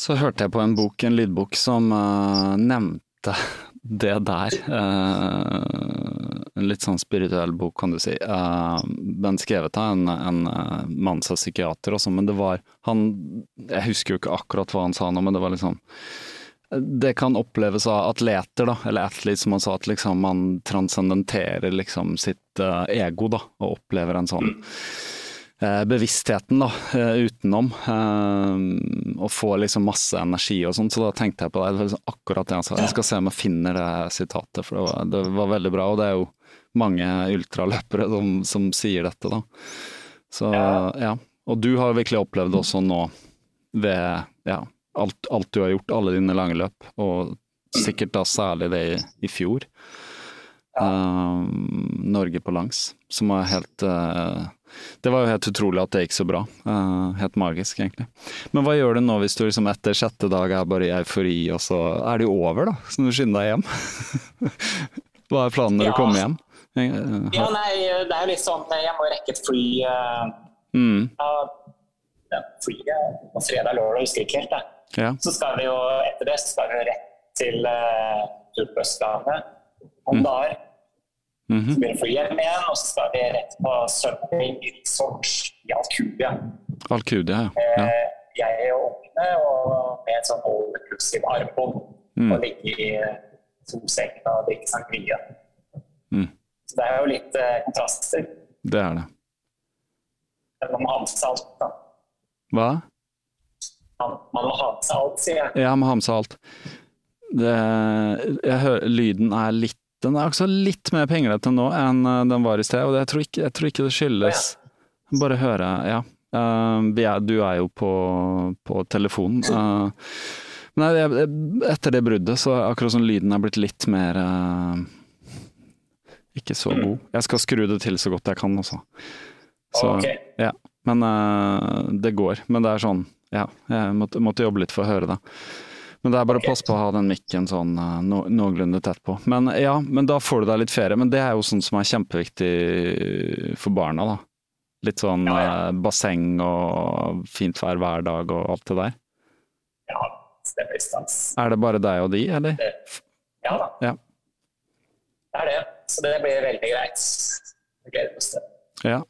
så hørte jeg på en bok, en lydbok, som uh, nevnte det der. Uh, en litt sånn spirituell bok, kan du si. den skrevet av en, en mann som er psykiater også, men det var han Jeg husker jo ikke akkurat hva han sa nå, men det var liksom det kan oppleves av atleter, da, eller athletes som han sa, at liksom man transcendenterer liksom sitt uh, ego, da, og opplever en sånn uh, bevisstheten da, uh, utenom. og får liksom masse energi og sånn, så da tenkte jeg på det. det liksom akkurat det han sa. Jeg skal se om jeg finner det sitatet, for det var, det var veldig bra. Og det er jo mange ultraløpere som, som sier dette, da. Så ja. Og du har virkelig opplevd det også nå ved ja, alt, alt, du har gjort, alle dine lange løp, og sikkert da særlig det i, i fjor. Uh, Norge på langs, som var helt uh, Det var jo helt utrolig at det gikk så bra. Uh, helt magisk, egentlig. Men hva gjør du nå hvis du liksom etter sjette dag er bare i eufori, og så er det jo over, da? Så du skynder deg hjem? hva er planen når ja. du kommer hjem? ja, nei, det er jo litt sånn Jeg må rekke et fly. Mm. Ja, flyet på fredag, lørdag, husker ikke helt. det ja. Så skal vi jo etter det så skal vi rett til uh, tur på Østlandet om mm. dager. Mm -hmm. Så blir det fly hjem igjen, og så skal vi rett på Sunday Resort i Alcudia. Alcudia, ja. ja. Eh, jeg og ungene og med et sånn all inclusive armbånd. Mm. Og ligge i solsengen og drikke sangria. Mm. Så det er jo litt uh, kontraster. Det er det. Man må ha med seg alt, da. Hva? Man, man må ha med seg alt, sier jeg. Ja, man må ha med seg alt. Det, jeg hører, lyden er litt Den er også litt mer pinglete nå enn eh, den var i sted, og jeg tror ikke, jeg tror ikke det skyldes ja. Bare høre, ja. Uh, er, du er jo på, på telefonen. Uh, nei, etter det bruddet så akkurat som lyden er blitt litt mer uh, Ikke så god. Jeg skal skru det til så godt jeg kan også. Så, okay. ja. Men det går. Men det er sånn ja, jeg måtte, måtte, jobbe litt for å høre det. Men det er bare å passe på å ha den mikken sånn uh, no, noenlunde tett på. Men ja, men da får du deg litt ferie. Men det er jo sånn som er kjempeviktig for barna, da. Litt sånn ja, ja. Uh, basseng og fint vær hver dag og alt det der. Ja, det er stans. Er det bare deg og de, eller? Det, ja da. Ja. Det er det. Så det blir veldig greit. Jeg gleder meg til det. Ja.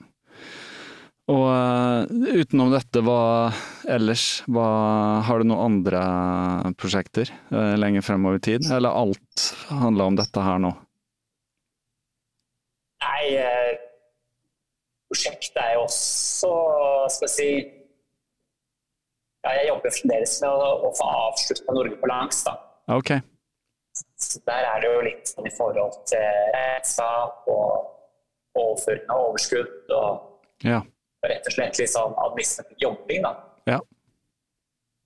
Og uh, utenom dette, hva ellers? Hva, har du noen andre prosjekter uh, lenger fremover i tid, eller alt handler om dette her nå? Nei, eh, prosjektet er jo også, skal jeg si ja, Jeg jobber fremdeles med å, å få avslutta Norge på langs, da. Ok. Så der er det jo litt sånn i forhold til reisa og overføring av overskudd og ja rett og slett litt sånn administrativ jobbing. da. Ja.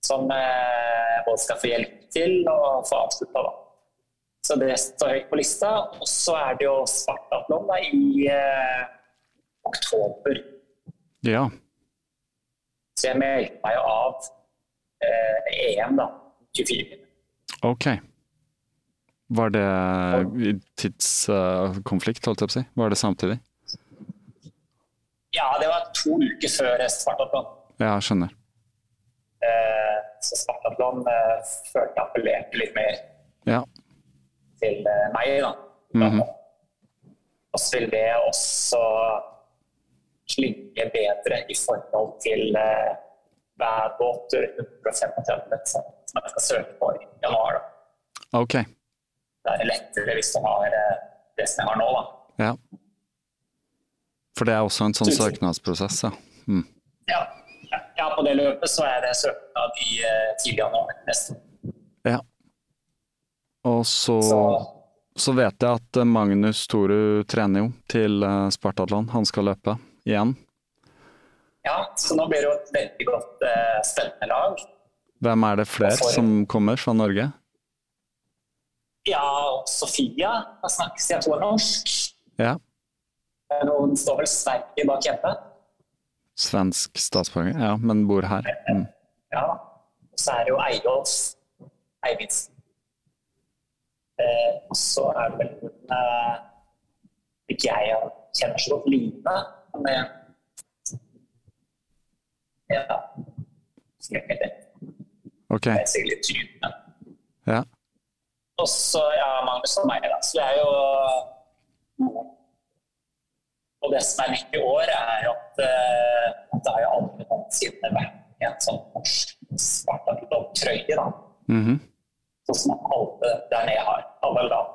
Som eh, både skal få hjelp til og få avslutta. Så det står høyt på lista. Og så er det jo Spartatlon i eh, oktober. Ja. Så jeg meldte meg jo av eh, EM, da. 24. Ok. Var det tidskonflikt, holdt jeg på å si? Var det samtidig? Ja, det var to uker før Spartatlon. Ja, skjønner. Eh, så Spartatlon eh, følte jeg appellerte litt mer ja. til eh, meg, da. Mm -hmm. Og så vil det også klinge bedre i forhold til eh, værbåter 135 meter som jeg skal søke på i januar. Da. Ok. Det er lettere hvis du har det som jeg har nå. da. Ja. For det er også en sånn søknadsprosess, ja. Mm. ja. Ja, på det løpet så er det søknad i uh, tidlig januar neste Ja. Og så, så, så vet jeg at eh, Magnus Toru trener jo til uh, Spartatland. Han skal løpe igjen. Ja, så nå blir det jo et veldig godt uh, spennende lag. Hvem er det flere for... som kommer fra Norge? Ja, Sofia har snakket siden tror norsk. Ja. Hun står vel Sverige bak hjemme. Svensk statsborger, ja, men bor her. Mm. Ja. Og så er det jo Eyolf Eivindsen. Eh, og så er det vel hun eh, Ikke jeg kjenner så godt Line, men eh, Ja. Skal jeg ikke Ok. Det er sikkert litt tynt, Ja. Og så ja, Magnus og meg, da. Så vi er jo Og det som er nytt i år, er at, uh, at det har jo aldri noensinne vært en sånn norsk Spartak-trøye, da. Mhm. Sånn som alle der nede har. Alle lag.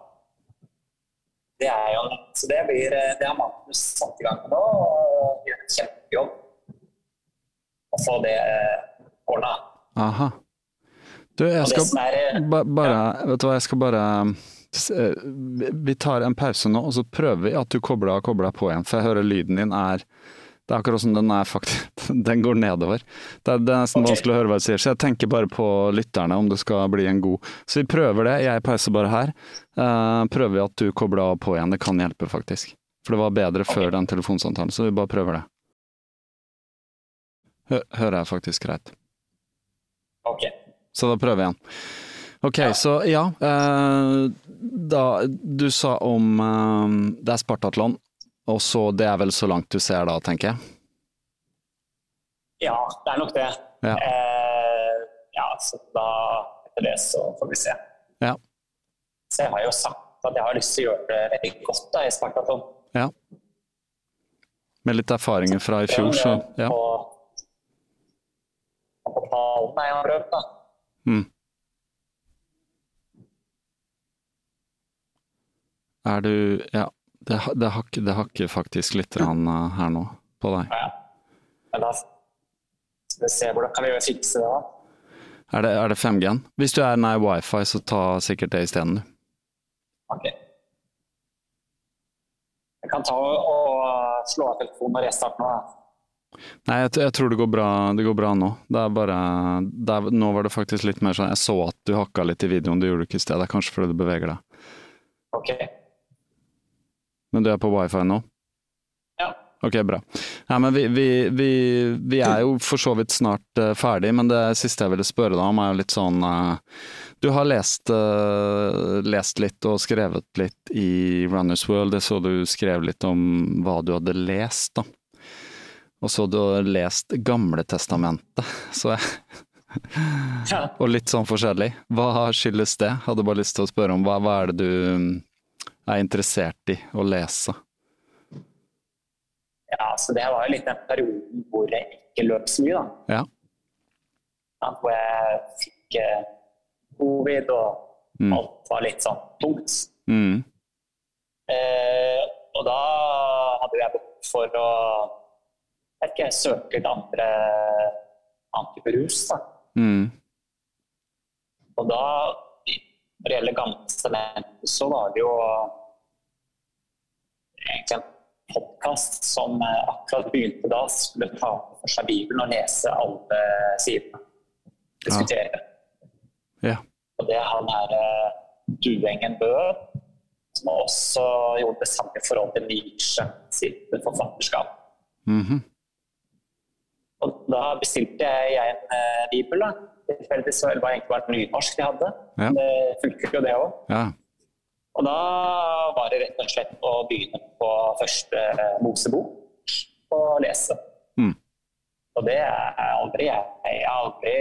Det er jo Så det blir eh, Det har Magnus satt i gang med nå, og gjør en kjempejobb å få det eh, ordna. Aha. Du, jeg skal eh, ba bare Vet du hva, jeg skal bare eh, vi- Vi tar en pause nå, og så prøver vi at du kobler av og kobler på igjen. For jeg hører lyden din er Det er akkurat som den er faktisk Den går nedover. Det er, det er nesten okay. vanskelig å høre hva du sier, så jeg tenker bare på lytterne om det skal bli en god Så vi prøver det. Jeg pauser bare her. Uh, prøver vi at du kobler av og på igjen. Det kan hjelpe, faktisk. For det var bedre før den telefonsamtalen, så vi bare prøver det. Hø hører jeg faktisk greit. OK. Så da prøver vi igjen. Ok, så ja. Eh, da, du sa om eh, Det er Spartatlon, og så det er vel så langt du ser da, tenker jeg? Ja, det er nok det. Ja. Eh, ja, så da etter det så får vi se. Ja. Så jeg har jo sagt at jeg har lyst til å gjøre det veldig godt da, i Spartatlon. ja. Med litt erfaringer fra i fjor, så ja. Og på pallen er jeg har prøvd, da. Mm. Er du Ja, det, det, hakker, det hakker faktisk litt grann, eh, her nå på deg. Ja. Da skal vi se hvordan kan vi fikse det da. Er det, er det 5G-en? Hvis du er nær wifi, så ta sikkert det isteden, du. Ok. Jeg kan ta og, og slå av telefonen og restarte nå. Nei, jeg, jeg tror det går bra, det går bra nå. Det er bare det er, Nå var det faktisk litt mer sånn Jeg så at du hakka litt i videoen, det gjorde du ikke i sted. Det er kanskje fordi du beveger deg. Ok. Men du er på wifi nå? Ja. Ok, bra. Ja, men vi, vi, vi, vi er jo for så vidt snart uh, ferdig, men det siste jeg ville spørre deg om er jo litt sånn uh, Du har lest, uh, lest litt og skrevet litt i Runners World. Jeg så du skrev litt om hva du hadde lest, da. Og så du har lest Gamle testamentet, så jeg Ja. Og litt sånn forskjellig. Hva skyldes det? Hadde bare lyst til å spørre om hva, hva er det du er interessert i å lese? ja, så det var jo litt den perioden hvor jeg ikke løp så mye, da. Ja. Ja, Hvor jeg fikk eh, covid og Mm. alt var litt sånn tungt. Mm. Eh, og da hadde jeg behov for å jeg ikke, søke et andre rus. Da. Mm. Og da, når det gjelder Gamle så var det jo egentlig en podkast som eh, akkurat begynte da, skulle ta for seg Bibelen og lese alle sidene. Diskutere. Ja. Og det er han her eh, Duengen Bø, som også gjorde det samme i forhold til Nietzsche sitt forfatterskap. Mhm. Og da bestilte jeg en eh, bibel. da. Tilfeldigvis så var egentlig bare nynorsk de hadde. Ja. Det funker jo det òg. Ja. Og da var det rett og slett å begynne på første Mosebok og lese. Mm. Og det er aldri jeg. Jeg har aldri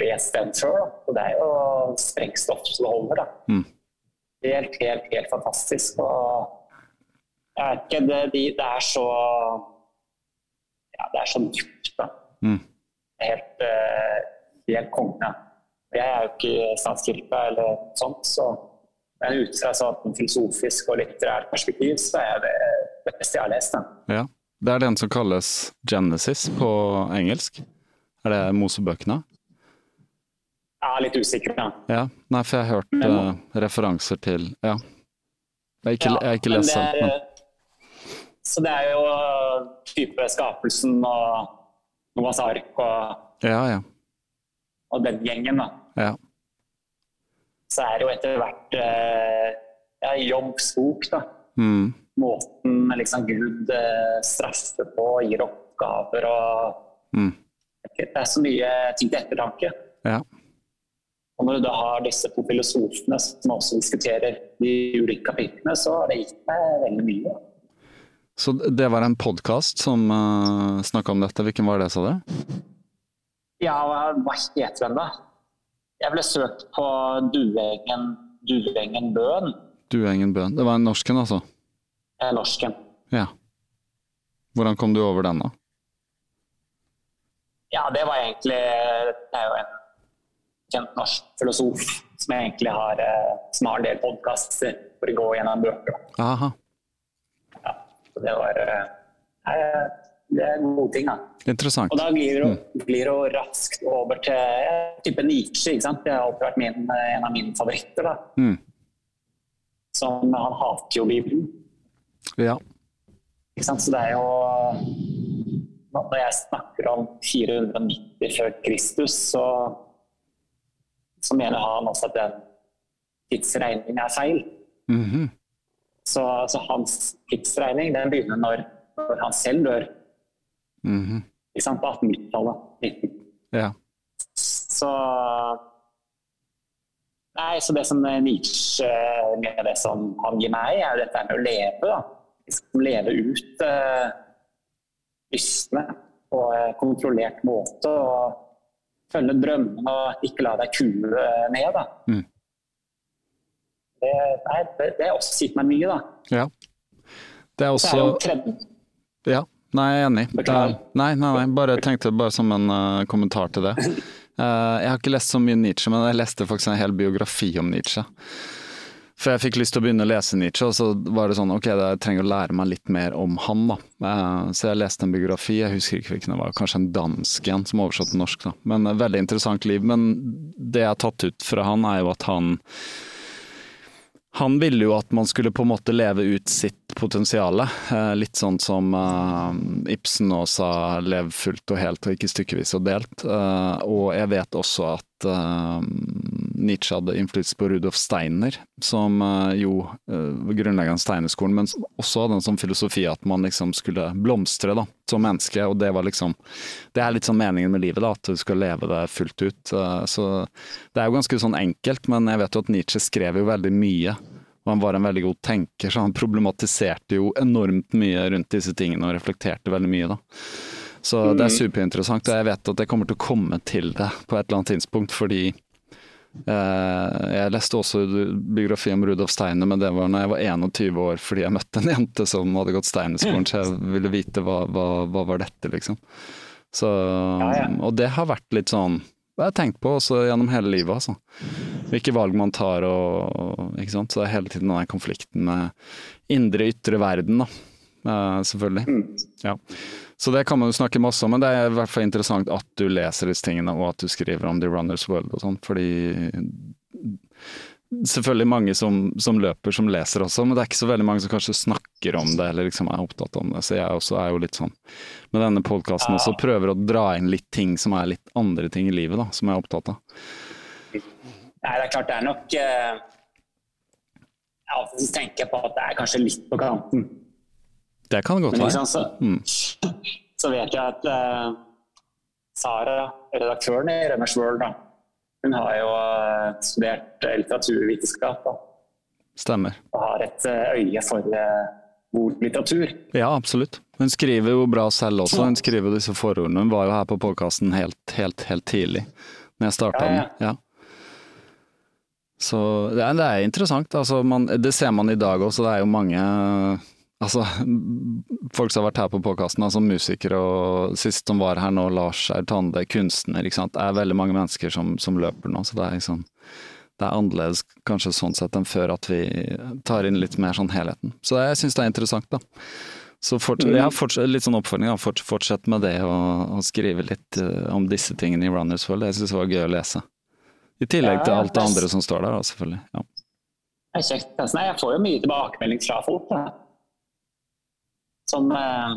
lest den før. Og det er jo sprengstoff som det holder. Da. Mm. Helt, helt, helt fantastisk. Og ikke, det, de, det er så Ja, det er så dypt, da. Mm. Helt, eh, helt konge. Jeg er jo ikke statskirka eller noe sånt, så men ut fra sånn filosofisk og litterært perspektiv, så er det det beste jeg har lest. den. ja. Det er den som kalles Genesis på engelsk. Er det Mosebøkene? Jeg er litt usikker. Da. Ja. Nei, for jeg har hørt Men- uh, referanser til Ja. Jeg har ikke, Ja, jeg har ikke lest den. men Så det er jo type skapelsen og Noahs ark og, Ja, ja. og den gjengen, da. ja. så er det jo etter hvert uh, ja, jobbsbok, da. Mm. Måten liksom Gud uh, straffer på, gir oppgaver og mm. Det er så mye ting til ettertanke. Ja. Og når du da har disse to filosofene som også diskuterer de ulike kapitlene, så har det gitt meg veldig mye. Så det var en podkast som uh, snakka om dette. Hvilken var det, sa du? Ja, hva heter den, da? Jeg ble søkt på Duengen, Duengen Bøen. Duengen Bøen. Det var en norsken, altså? Eh, norsken. Ja. Hvordan kom du over den, da? Ja, det var egentlig Det er jo en kjent norsk filosof som egentlig har, eh, som har en del podkaster for å gå gjennom bøker. Aha. Så det var eh, nei, det er gode ting, da. Interessant. Og da blir det, mm. blir det raskt over til ja, type Nietzsche. ikke sant? Det har alltid vært min, en av mine favoritter. da. Mm. Som Han hater jo Bibelen. Ja. Ikke sant? Så det er jo Når jeg snakker om 490 før Kristus, så, så mener han også at den tidsregningen er feil. Mm -hmm. Så, så, hans tidsregning den begynner når, når han selv dør. Mm -hmm. På 1890-tallet. Ja. Så Nei, så det som Nietzsche med det som han gir meg, er dette med å leve. da. Liksom leve ut uh, lystne på en kontrollert måte. Og følge drømmene og ikke la deg kue ned. da. Mm. Det, nei, det, det har også gitt meg mye, da. Ja. Det er også det er Ja. Nei, jeg er enig. Er, Nei, nei, nei, bare tenkte bare som en uh, kommentar til det. Uh, jeg har ikke lest så mye Nietzsche, men jeg leste faktisk en hel biografi om Nietzsche. For jeg fikk lyst til å begynne å lese Nietzsche, og så var det sånn ok, jeg trenger å lære meg litt mer om han, da. Uh, så jeg leste en biografi, jeg husker ikke hvilken det var, kanskje en dansk en som oversatte norsk, da. Men veldig interessant liv. Men det jeg har tatt ut fra han, er jo at han han ville jo at man skulle på en måte leve ut sitt potensial. Eh, litt sånn som uh, Ibsen også sa 'lev fullt og helt og ikke stykkevis og delt'. Uh, og jeg vet også at Nietzsche hadde innflytelse på Rudolf Steiner, som jo grunnleggende grunnleggeren av Steinerskolen, men også hadde en sånn filosofi at man liksom skulle blomstre da, som menneske. Og det var liksom Det er litt sånn meningen med livet, da, at du skal leve det fullt ut. så det er jo ganske sånn enkelt, men jeg vet jo at Nietzsche skrev jo veldig mye og han var en veldig god tenker, så han problematiserte jo enormt mye rundt disse tingene og reflekterte veldig mye, da. Så det er mm. superinteressant, og jeg vet at jeg kommer til å komme til det på et eller annet tidspunkt, fordi eh, jeg leste også biografi om Rudolf Steiner, men det var når jeg var 21 år fordi jeg møtte en jente som hadde gått Steinerskolen, så jeg ville vite hva, hva, hva var dette, liksom. Så, og det har vært litt sånn det har jeg tenkt på også gjennom hele livet, altså. Hvilke valg man tar og ikke sant. Så det er hele tiden den konflikten med indre ytre verden, da. Uh, selvfølgelig. Mm. Ja. Så det kan man jo snakke masse om, men det er i hvert fall interessant at du leser disse tingene, og at du skriver om The Runners World og sånn, fordi selvfølgelig mange som, som, løper, som leser også, men det er ikke så veldig mange som kanskje snakker om det eller liksom er opptatt om det. Så jeg også er jo litt sånn med denne podkasten også prøver å dra inn litt ting som er litt andre ting i livet, da, som jeg er opptatt av. Nei, det er klart det er nok uh, Jeg alltid tenker på at det er kanskje litt på kanten. Det kan godt være. Så, mm. så, vet jeg at uh, Sara, redaktøren i Rømmers World, da, hun har jo eh, studert eh, litteraturvitenskap. Da. Stemmer. Og har et øye for god litteratur. Ja, absolutt. Hun skriver jo bra selv også. Hun skriver disse forordene. Hun var jo her på podkasten helt, helt, helt tidlig, når jeg starta ja, ja. den. Ja. Så det er, det er interessant. Altså, man, det ser man i dag også. Det er jo mange Altså, folk som har vært her på podkasten, altså musikere og sist som var her nå, Lars Aurtande, kunstner, ikke sant. Det er veldig mange mennesker som, som løper nå, så det er liksom det er annerledes kanskje sånn sett enn før at vi tar inn litt mer sånn helheten. Så jeg syns det er interessant, da. Så fortsett, jeg har litt sånn oppfordring, fort, fortsett med det og, og skrive litt uh, om disse tingene i Runners World. Jeg syns det var gøy å lese. I tillegg til alt det andre som står der, da, selvfølgelig. Ja. Det er kjekt. Altså, jeg får jo mye tilbakemelding fra folk. Da som eh,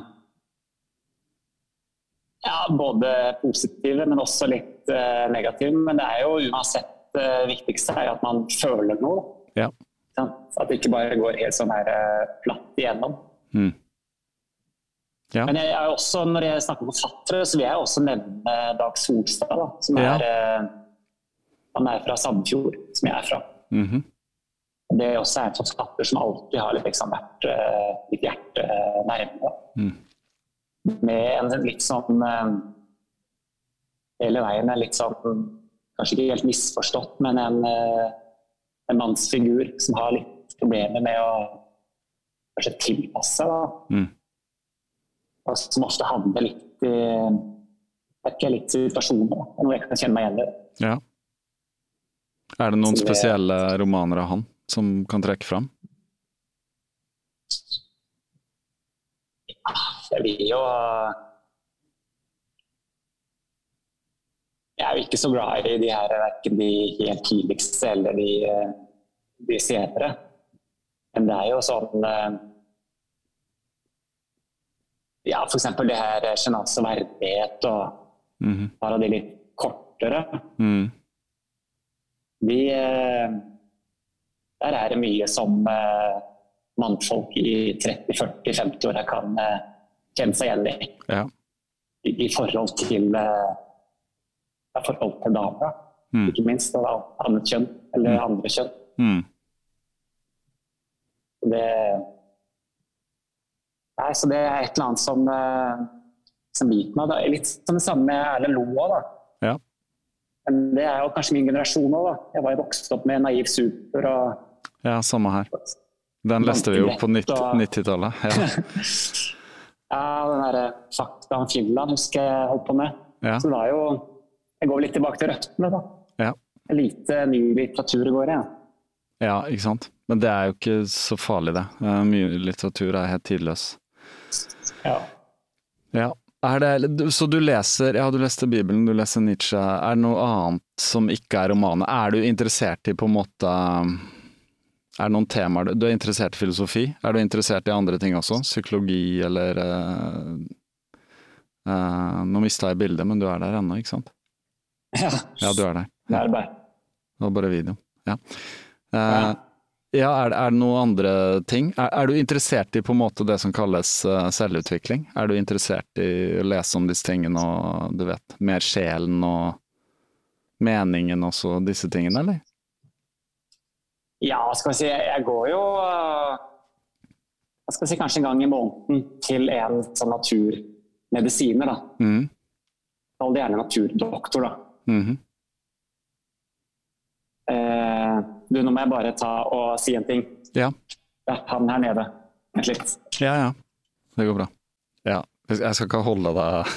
ja, både positive, men også litt eh, negative. Men det er jo uansett det viktigste er at man føler noe. Ja. At det ikke bare går helt sånn her platt igjennom. Mm. Ja. Men jeg er også, når jeg snakker om forfattere, så vil jeg også nevne Dag Solstad. Da, som Ja. er, han er fra Sandefjord, som jeg er fra. Mhm. Det er også en skatter som alltid har liksom vært uh, mitt hjerte nærme. Mm. Med en litt sånn uh, Hele veien er litt sånn Kanskje ikke helt misforstått, men en, eh, en mannsfigur som har litt problemer med å kanskje tilpasse seg. Mm. Og som ofte handler litt i ikke, litt situasjoner. Noe jeg kan kjenne meg igjen i. Ja. Er det noen det- spesielle romaner av han som kan trekke fram? Jeg blir jo Jeg er jo ikke så glad i de her verken de helt tidligste eller de, de senere. Men det er jo sånn eh, Ja, f.eks. det her sjenanse og verdighet og Mhm. et par de litt kortere. Mm. De, eh, der er det mye som eh, mannfolk i 30-40-50-åra kan eh, kjenne seg igjen i. Ja. I, i forhold til eh, ja, forhold til damer, Mm. ikke minst. Og annet kjønn, eller andre kjønn. Mm. Det, nei, så det er et eller annet som, eh, som biter meg. Da. Litt som det samme med Erlend Loa. Da. Men det er jo kanskje min generasjon òg. Jeg var jo vokst opp med Naiv Super og ja, samme her. Den leste vi jo på 90-tallet. Ja. ja, den derre Fakta om Finland husker jeg holdt på med. Ja. Så det var jo Jeg går litt tilbake til røttene, da. Ja. Lite ny litteratur i går jeg. Ja. ja, ikke sant. Men det er jo ikke så farlig, det. Eh, Mye litteratur er helt tidløs. Ja. Ja. Er det, så du leser, ja du leste Bibelen, du leser Nietzsche. Er det noe annet som ikke er romaner? Er du interessert i på en måte Er det noen temaer du er interessert i filosofi? Er du interessert i andre ting også? Psykologi eller uh, uh, Nå mista jeg bildet, men du er der ennå, ikke sant? ja. Ja, du er der. Det er bare Det var bare video. Ja. Uh, Ja. Ja, er, det- er det noen andre ting? Er, er du interessert i på en måte det som kalles uh, selvutvikling? Er du interessert i å lese om disse tingene og du vet, mer sjelen og meningen også, disse tingene, eller? Ja, skal vi si, jeg går jo øh, jeg skal si kanskje en gang i måneden til en sånn naturmedisiner. da. Mm. Kall det gjerne naturdoktor. da. Mhm. Eh, du, nå må jeg bare ta og si en ting. Ja. Det er han her nede. Vent litt. ja, ja. Det går bra. Ja. Jeg skal ikke holde deg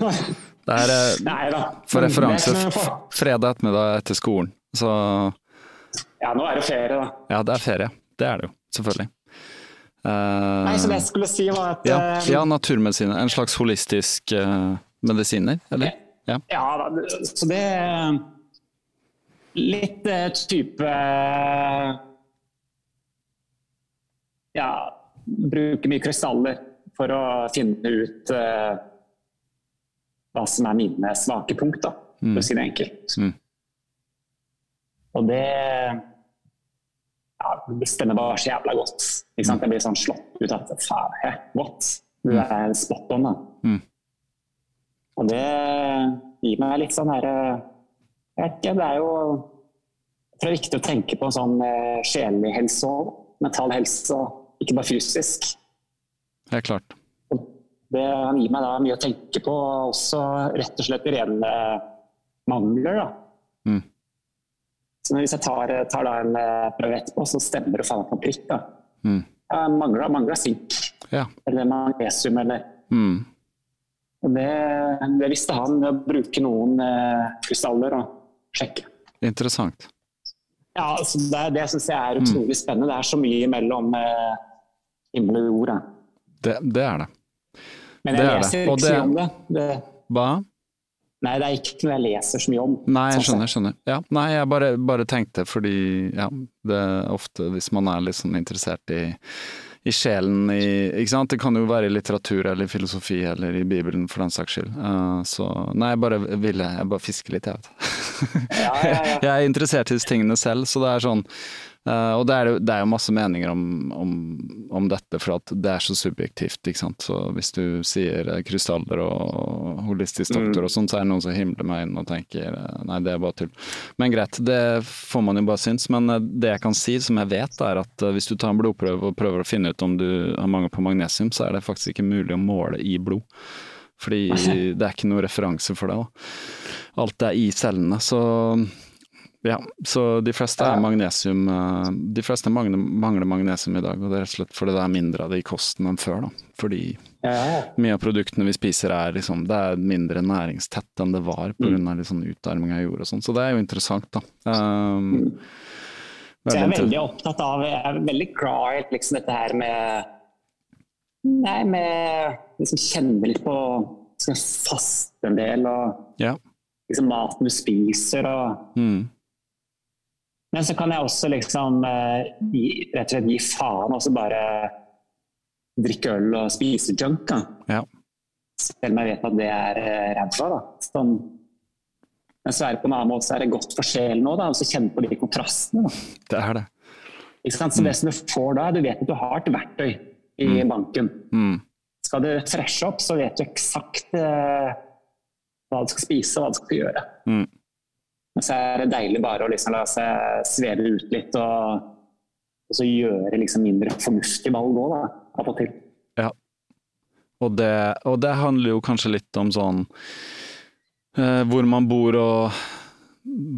Det er eh, Nei da. for referanse er fredag ettermiddag etter skolen. Så Ja, nå er det ferie, da. ja, det er ferie. Det er det jo, selvfølgelig. Uh, Nei, så det jeg skulle si var at Ja, eh, ja naturmedisiner. En slags holistisk uh, medisiner, eller? Ja. Ja, da, så det Litt uh, type uh, Ja, bruke mye krystaller for å finne ut uh, hva som er mine svake punkt, da, for å si det enkelt. Mm. Og det ja, det stemmer bare så jævla godt. Ikke sant? Jeg blir sånn slått ut at faen, what? Du er spot on, da. Mm. Og det gir meg litt sånn herre Jeg vet ikke, det er jo det er viktig å tenke på sånn eh, sjelelig helse og mental helse, og ikke bare fysisk. Helt klart. Og det gir meg da mye å tenke på, også rett og slett rene mangler. da. Mm. Så hvis jeg tar, tar da en eh, prøve etterpå, så stemmer det faen på prikk. da. Mm. Jeg mangler, mangler sink, Ja. eller magnesium, eller Mm. og det, det visste han ved å bruke noen eh, krystaller og sjekke. Interessant. Ja, altså det, det syns jeg Mm. er utrolig spennende. Det er så mye mellom eh, himmel og jord. Det, det er det. Men jeg det. leser ikke så mye om det. det. Hva? Nei, det er ikke noe jeg leser så mye om. Nei, jeg sånn skjønner. jeg skjønner. Ja, nei, jeg bare, bare tenkte fordi ja, det er ofte hvis man er litt sånn interessert i, i sjelen i Ikke sant. Det kan jo være i litteratur eller i filosofi eller i Bibelen for den saks skyld. Uh, så nei, jeg bare ville Jeg bare fisker litt, jeg, vet. Ja, ja, ja. jeg er interessert i disse tingene selv, så det er sånn Uh, og det er, det er, jo masse meninger om, om, om, dette, for at det er så subjektivt. ikke sant? Så hvis du sier krystaller og holistisk doktor mm. og sånn, så er det noen som himler meg inn og tenker eh, nei, det er bare tull. Men greit, det får man jo bare synes. Men eh, det jeg kan si, som jeg vet, er at hvis du tar en blodprøve og prøver å finne ut om du har mangel på magnesium, så er det faktisk ikke mulig å måle i blod. Fordi det er ikke noe referanse for det. da. Alt er i cellene. Så ja, så de fleste magnesium eh, De fleste mangler, mangler, magnesium i dag, og det er rett og slett fordi det er mindre av det i kosten enn før. da. Fordi mye av produktene vi spiser er liksom, det er mindre næringstett enn det var pga. Mm. Liksom utarming av jord og sånn, så det er jo interessant, da. Um, så jeg er veldig opptatt av, jeg er veldig glad i liksom dette her med Nei, med liksom kjenne litt på skal faste en del, og ja. Liksom maten du spiser og mm. Men så kan jeg også liksom eh, gi, rett og slett gi faen og så bare drikke øl og spise junk. Da. Ja. Selv om jeg vet at det er eh, ræva. Sånn. Men så er det på en annen måte så er det godt for sjelen òg, så kjenne på de kontrastene. Da. Det er det. Så det som du får da, du vet at du har et verktøy i mm. banken. Mm. Skal du freshe opp, så vet du eksakt eh, hva du skal spise og hva du skal gjøre. Mm. Men så er det deilig bare å liksom la seg sveve ut litt og, og så gjøre liksom mindre fornuftige valg òg, av og til. Ja, og det, og det, handler jo kanskje litt om sånn eh, hvor man bor og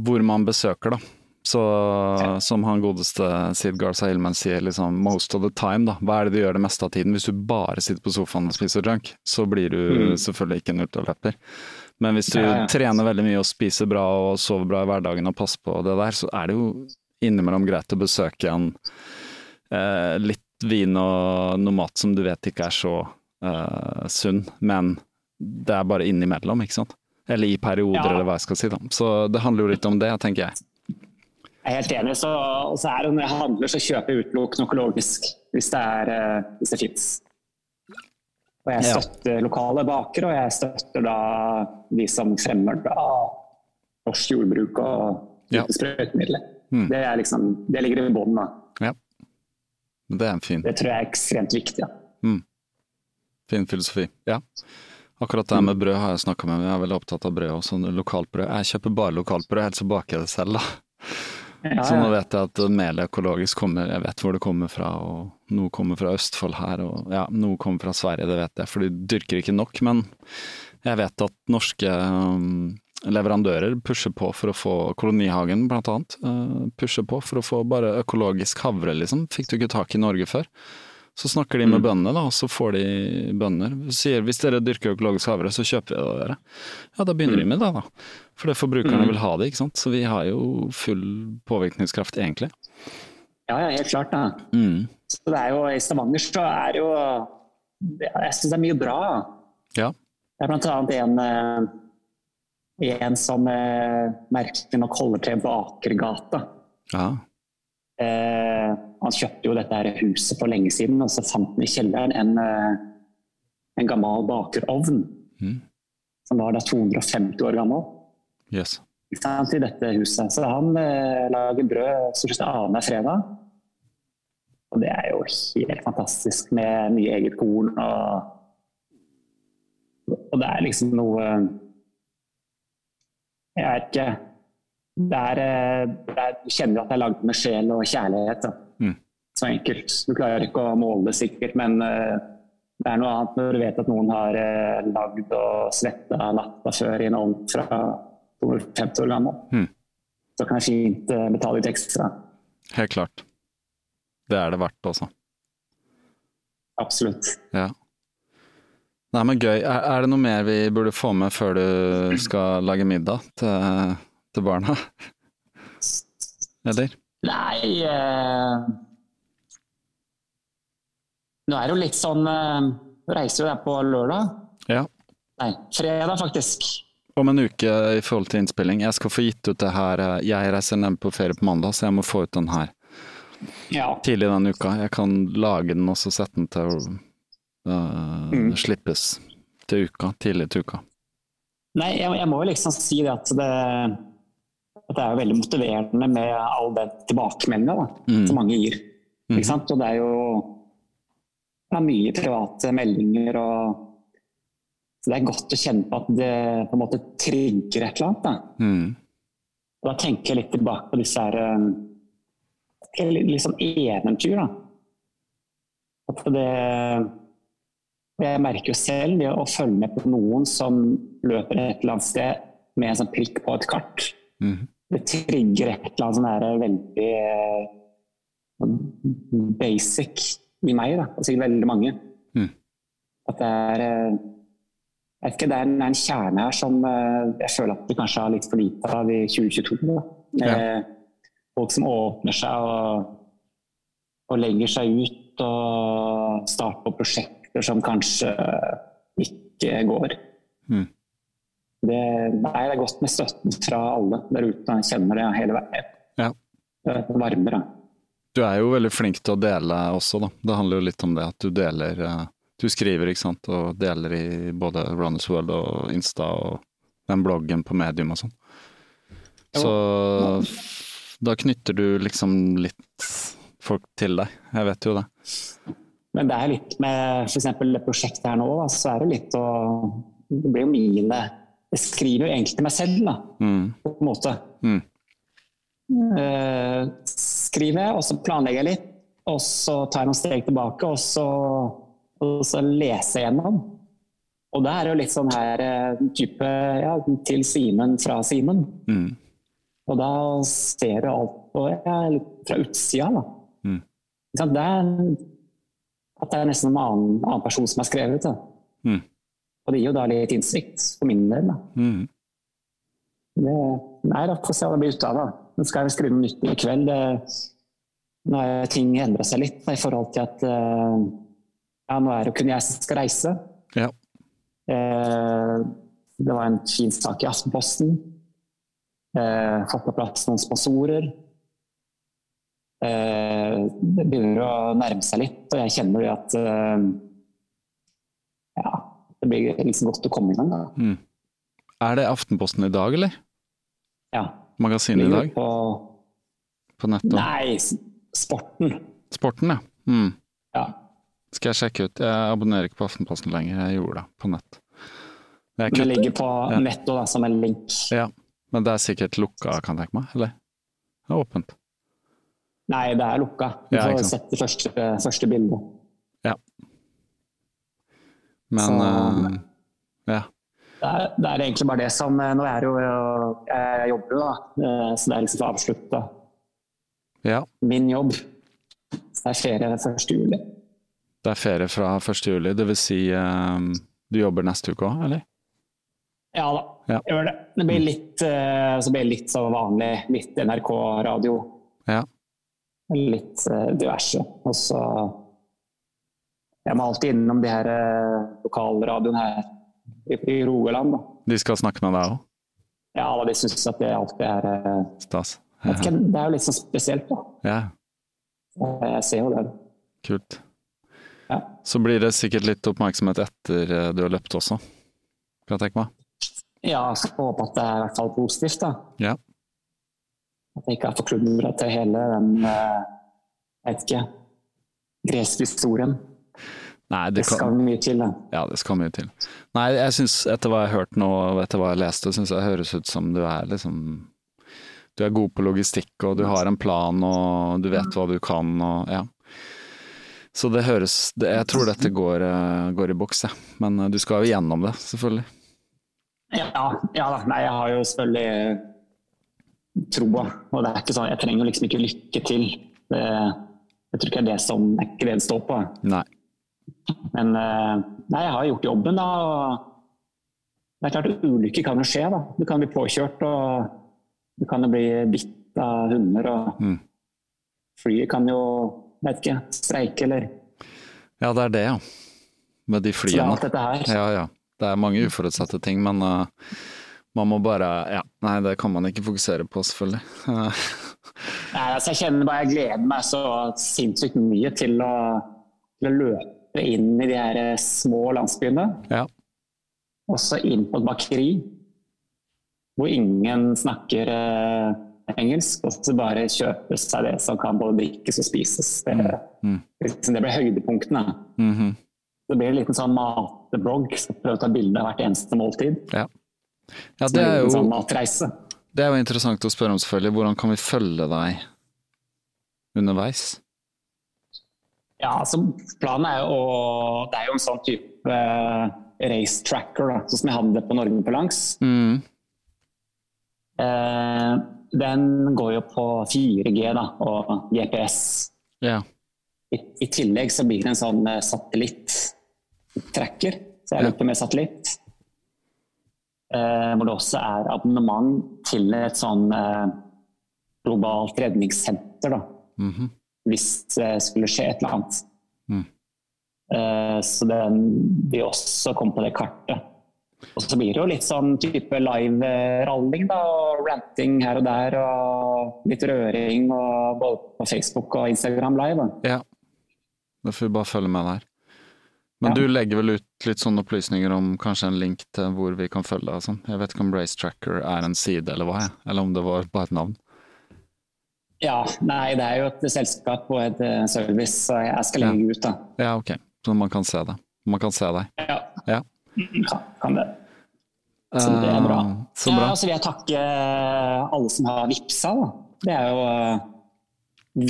hvor man besøker, da. Så som han godeste Sid Garza Hillman sier, liksom most of the time, da. Hva er det du gjør det meste av tiden? Hvis du bare sitter på sofaen og spiser junk, så blir du mm. selvfølgelig ikke en ultraløper. Men hvis du ja, ja. trener veldig mye og spiser bra og sover bra i hverdagen og passer på det der, så er det jo innimellom greit å besøke en eh, litt vin og noe mat som du vet ikke er så eh, sunn, men det er bare innimellom, ikke sant? Eller i perioder, ja. eller hva jeg skal si. da. Så det handler jo litt om det, tenker jeg. Jeg er helt enig. Så, så er det når jeg handler, så kjøper jeg utelukkende økologisk, hvis det, er, eh, hvis det fins. Og jeg støtter ja. lokale bakere, og jeg støtter da de som fremmer da norsk jordbruk og ja. sprøytemidler. Mm. Det, liksom, det, ligger i bånn. Ja. Det er en fin Det tror jeg er ekstremt viktig. Ja. Mm. Fin filosofi. Ja. Akkurat det med brød har jeg snakka med, jeg er veldig opptatt av brød. Også lokalt brød. Jeg kjøper bare lokalt brød, så baker jeg det selv. da. Ja, Så nå vet jeg at melet økologisk kommer, jeg vet hvor det kommer fra, og noe kommer fra Østfold her, og ja, noe kommer fra Sverige, det vet jeg, for de dyrker ikke nok. Men jeg vet at norske um, leverandører pusher på for å få Kolonihagen blant annet, uh, pusher på for å få bare økologisk havre, liksom. Fikk du ikke tak i Norge før. Så snakker de med mm. bøndene, da, og så får de bønder. Sier hvis dere dyrker økologisk havre, så kjøper vi det av dere. Ja, da begynner mm. de med det, da. For det forbrukerne mm. vil ha det, ikke sant. Så vi har jo full påvirkningskraft, egentlig. Ja, ja, helt klart. da. Mm. Så det er jo, I Stavanger så er jo Jeg syns det er mye bra. Ja. Det er blant annet en, eh, en som eh, merkelig nok holder til på Akergata. Ja. Eh, han kjøpte jo dette her huset for lenge siden, og så fant han i kjelleren en, eh, en gammel bakerovn. Mm. Som var da 250 år gammel. Yes. I dette huset. Så han eh, lager brød stort sett annenhver fredag. Og det er jo helt fantastisk med mye eget korn og Og det er liksom noe Jeg vet ikke det er, eh, det er, Du kjenner at det er lagd med sjel og kjærlighet. Mm. Så enkelt. Du klarer ikke å måle det sikkert, men uh, det er noe annet når du vet at noen har uh, lagd og svetta natta før i en ovn fra 50 år gammel. Mm. Så kan jeg fint uh, betale litt ekstra. Helt klart. Det er det verdt også. Absolutt. Ja. Nei, men gøy. Er, er, det noe mer vi burde få med før du skal lage middag til til barna? Eller? Nei eh, Nå er det jo litt sånn eh, Reiser jo der på lørdag. Ja. Nei, fredag faktisk. Om en uke i forhold til innspilling. Jeg skal få gitt ut det her eh, Jeg reiser ned på ferie på mandag, så jeg må få ut den her ja. tidlig denne uka. Jeg kan lage den og så sette den til å uh, mm. slippes til uka. Tidlig til uka. Nei, jeg, jeg må jo liksom si det at det at det er veldig motiverende med all den tilbakemeldinga mm. som mange gir. Mm. Og det er jo det er mye private meldinger og så Det er godt å kjenne på at det på en måte trigger et eller annet. Da. Mm. Og da tenker jeg litt tilbake på disse her eh, litt sånn eventyr. da. At det Jeg merker jo selv det å følge med på noen som løper et eller annet sted med en sånn prikk på et kart. Mm. Det trigger et eller annet sånn er veldig eh, basic i meg, da, og sikkert veldig mange. Mm. At det er eh, jeg vet ikke, Det er en, en kjerne her som eh, jeg føler at vi kanskje har litt for lite av i 2022. Ja. Eh, folk som åpner seg og, og, legger seg ut og starter på prosjekter som kanskje ikke går. Mm. Det, nei, det er godt med støtten fra alle der ute. Jeg kjenner det hele veien. Ja. Det varmer. Da. Du er jo veldig flink til å dele også, da. Det handler jo litt om det at du deler eh, Du skriver, ikke sant, og deler i både Runners World og Insta og den bloggen på Medium og sånn. Så da knytter du liksom litt folk til deg. Jeg vet jo det. Men det er litt med f.eks. det prosjektet her nå, da, så er det litt å Det blir jo mine Jeg skriver jo egentlig til meg selv, da, mm. på en måte. Mm. Eh, skriver jeg, og så planlegger jeg litt. Og så tar jeg noen steg tilbake, og så, og så lese gjennom. Og det er jo litt sånn her eh, type ja, til Simen fra Simen. Mm. Og da ser du alt på, ja, fra utsida, da. Mm. Det er, at det er nesten en annen, annen person som har skrevet det. Mm. Og det gir jo da litt innsikt, for min del. da. Mm. Det, nei, da får se hva det blir ut av det. Nå skal jeg skrive noe nytt i kveld. Nå har ting endra seg litt i forhold til at eh, ja, nå er det kun jeg som skal reise. Ja. Eh, det var en fin sak i Aftenposten. Eh, fått på plass noen sponsorer. Det begynner å nærme seg litt, og jeg kjenner at ja, det blir liksom godt å komme i gang. Da. Mm. Er det Aftenposten i dag, eller? Ja. Magasinet i dag? På, på nettet? Nei, Sporten. Sporten, ja. Mm. Skal jeg sjekke ut? Jeg abonnerer ikke på Aftenposten lenger, jeg gjorde det på nett. Det, det ligger på ja. nettet da, som en link. Ja, men det er sikkert lukka, kan jeg tenke meg? Eller? Det er åpent? Nei, det er lukka. Du ja, får sett det første, første bildet. Ja. Men Så, uh, ja. Det er, det er, egentlig bare det som eh, Nå er jo Jeg jobber jo, da, eh, så det er liksom å avslutte ja. min jobb. Så det er ferie 1. juli. Det er ferie fra 1. juli, det vil si um, du jobber neste uke òg, eller? Ja da, ja. jeg gjør det. Det blir litt, uh, så blir litt som vanlig. Litt NRK-radio. Ja. Litt uh, diverse. Og så Jeg må alltid innom de her uh, lokalradioene her i Rogaland. Da. De skal snakke med deg òg? Ja, da, de syns at det alltid er uh, Stas. Ja. Det er jo litt sånn spesielt, da. Ja. Jeg ser jo det. Kult. Ja. Så blir det sikkert litt oppmerksomhet etter eh, du har løpt også, kan jeg tenke meg? Ja, jeg skal håpe at det er i hvert fall positivt, da. Ja. At jeg ikke har forkludra til hele den, eh, jeg vet ikke, greske historien. Nei, det, det skal kan... mye til, da. Ja, det skal mye til. Nei, jeg syns, etter hva jeg har hørt nå, og etter hva jeg har lest, syns jeg høres ut som du er liksom Du er god på logistikk, og du har en plan, og du vet hva du kan, og ja. Så det høres det, Jeg tror dette går, eh, går i boks, jeg. Ja. Men eh, du skal jo gjennom det, selvfølgelig. Ja, ja da. Nei, jeg har jo selvfølgelig troa. Og det er ikke sånn, jeg trenger liksom ikke lykke til. Det, jeg tror ikke det er det som er ikke det det står på. Nei. Men eh, nei, jeg har gjort jobben, da. og det er klart Ulykker kan jo skje. da. Du kan bli påkjørt, og du kan jo bli bitt av hunder. og mm. Flyet kan jo vet ikke, streike eller Ja, det er det, ja. Med de flyene. Så det er alt dette her. Ja, ja. Det er mange uforutsette ting, men uh, man må bare Ja, nei, det kan man ikke fokusere på, selvfølgelig. nei, altså, jeg kjenner bare jeg gleder meg så sinnssykt mye til å, til å løpe inn i de her eh, små landsbyene. Ja. Også inn på et bakeri. hvor ingen snakker uh, engelsk, og så bare kjøpe seg det som kan både drikkes og spises. Det, mm. liksom, det ble høydepunktene. Mm -hmm. Det blir en liten sånn matblogg. som prøve å ta bilde av hvert eneste måltid. Ja. ja det, er jo, sånn det er jo interessant å spørre om, selvfølgelig. Hvordan kan vi følge deg underveis? Ja, altså planen er jo å Det er jo en sånn type uh, race tracker, da, sånn som jeg hadde det på Norge på langs. Mm. Eh, den går jo på 4G da, og GPS. Ja. I, I, tillegg så blir det en sånn uh, satellitt-tracker, så jeg løper med satellitt. Eh, hvor det også er abonnement til et sånn eh, globalt redningssenter. da. Mm -hmm. Hvis det skulle skje et eller annet. Mm. så den vil også komme på det kartet. Og så blir det jo litt sånn type live-ralling, da. Og ranting her og der. Og litt røring og både på Facebook og Instagram live. Ja. Da får vi bare følge med der. Men ja. du legger vel ut litt sånne opplysninger om kanskje en link til hvor vi kan følge deg? Sånn. Jeg vet ikke om Race Tracker er en side eller hva, jeg. eller om det var bare et navn? Ja, nei det er jo et selskap og et eh, service, så jeg skal legge ja. ut da. Ja, ok. Så man kan se det. Man kan se deg. Ja. ja. Kan, kan det. Så det er bra. Uh, så bra. Ja, så vil jeg takke alle som har vippsa. Da. Det er jo uh,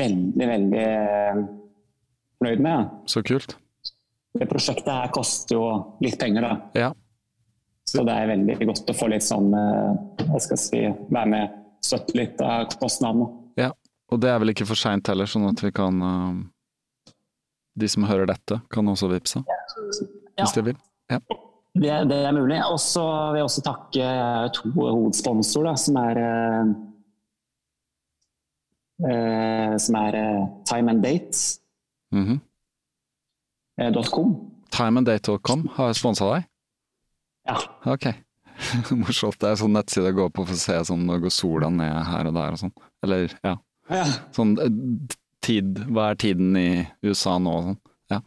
veldig, veldig fornøyd med. Så kult. Det prosjektet her koster jo litt penger, da. Ja. Så det er veldig godt å få litt sånn Hva skal jeg si Være med støtte litt av kostnadene. Ja, og det er vel ikke for seint heller, sånn at vi kan De som hører dette, kan også vippse? Ja. Hvis de vil. Ja. Det, det er mulig. Og så vil jeg også takke to hovedsponsorer, som er eh, som er eh, Time and Date. Mm -hmm. Timeanddate.com har sponsa deg? Ja. Ok. Morsomt. Det er sånn nettside jeg går på for å se sånn når går sola ned her og der og sånn. Eller ja. ja. Sånn tid Hva er tiden i USA nå og sånn. Ja.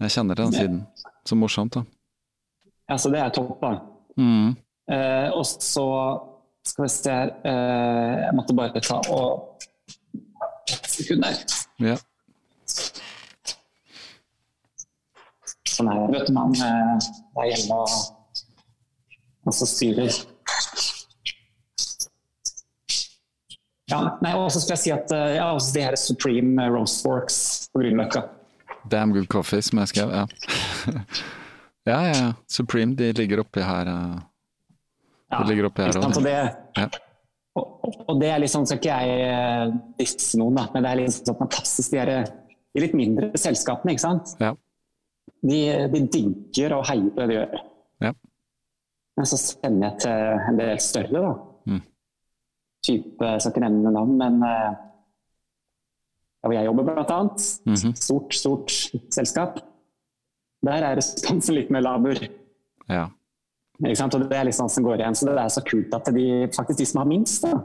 Jeg kjenner til den siden. Så morsomt, da. Ja, så det er toppa. Mm. Eh, og så skal vi se her eh, Jeg måtte bare ta og Et sekund der. Ja. Sånn her, vet du, man eh, er hjemme og, og så styrer. Ja, nei, og så skal jeg si at eh, ja, det her er Supreme Roastworks på Grünerløkka. Damn good coffee, som jeg skrev. ja. Ja, ja, ja. Supreme, de ligger oppi her. Uh, de ja, ligger oppi her det, ja. og, det er litt sånn, skal ikke jeg uh, disse noen, da, men det er litt sånn fantastisk. De, er, de litt mindre selskapene, ikke sant. Ja. De, de digger og heier på det de gjør. Ja. Men så sender jeg til en del større, da. Mm. Type, jeg skal ikke nevne navn, men hvor jeg jobber, blant annet. Mm -hmm. Stort, stort selskap. Der er responsen litt mer laber. Ja. Og det er sånn som går igjen. Så det er så kult at de, faktisk de som har minst, da.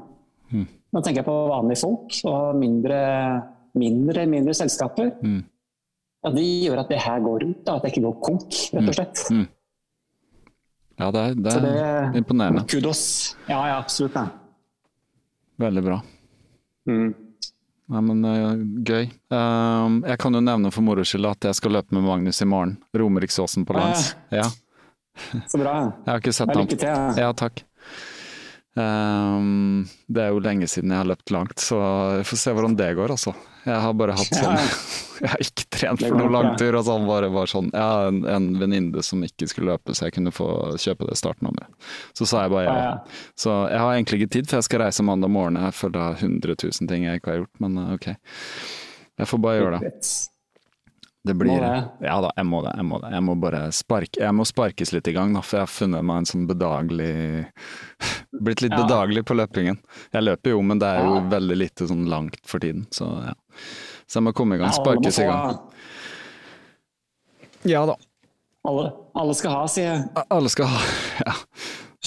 Mm. Nå tenker jeg på vanlige folk og mindre, mindre, mindre selskaper. Mm. Ja, de gjør at det her går ut, da, at det ikke går konk, rett og slett. Mm. Ja, det er, det er det, imponerende. Kudos. Ja, ja absolutt. Ja. Veldig bra. Mm. Nei, men uh, gøy. Uh, jeg kan jo nevne for moro skyld at jeg skal løpe med Magnus i morgen. Romeriksåsen på lands. Ja. Så bra. Jeg har ikke sett ham. Lykke til. Ja. takk. Um, det er jo lenge siden jeg har løpt langt, så vi får se hvordan det går, altså. Jeg har bare hatt sånn Jeg har ikke trent for noen langtur. Altså, han bare var sånn Jeg har en, en venninne som ikke skulle løpe, så jeg kunne få kjøpe det startnummeret. Så sa jeg bare ja. Så jeg har egentlig ikke tid, for jeg skal reise mandag morgen. Jeg føler det er 100 000 ting jeg ikke har gjort, men eh, ok. Jeg får bare gjøre det. Det blir Ja da, jeg må det. Jeg må det. Jeg må bare sparke Jeg må sparkes litt i gang, da, for jeg har funnet meg en sånn bedagelig Blitt litt ja. bedagelig på løpingen. Jeg løper jo, men det er jo ja. veldig lite sånn langt for tiden, så ja. Så jeg må komme i gang. Sparkes i gang. Ja da. Alle, alle, skal ha, sier jeg. Alle skal ha, ja.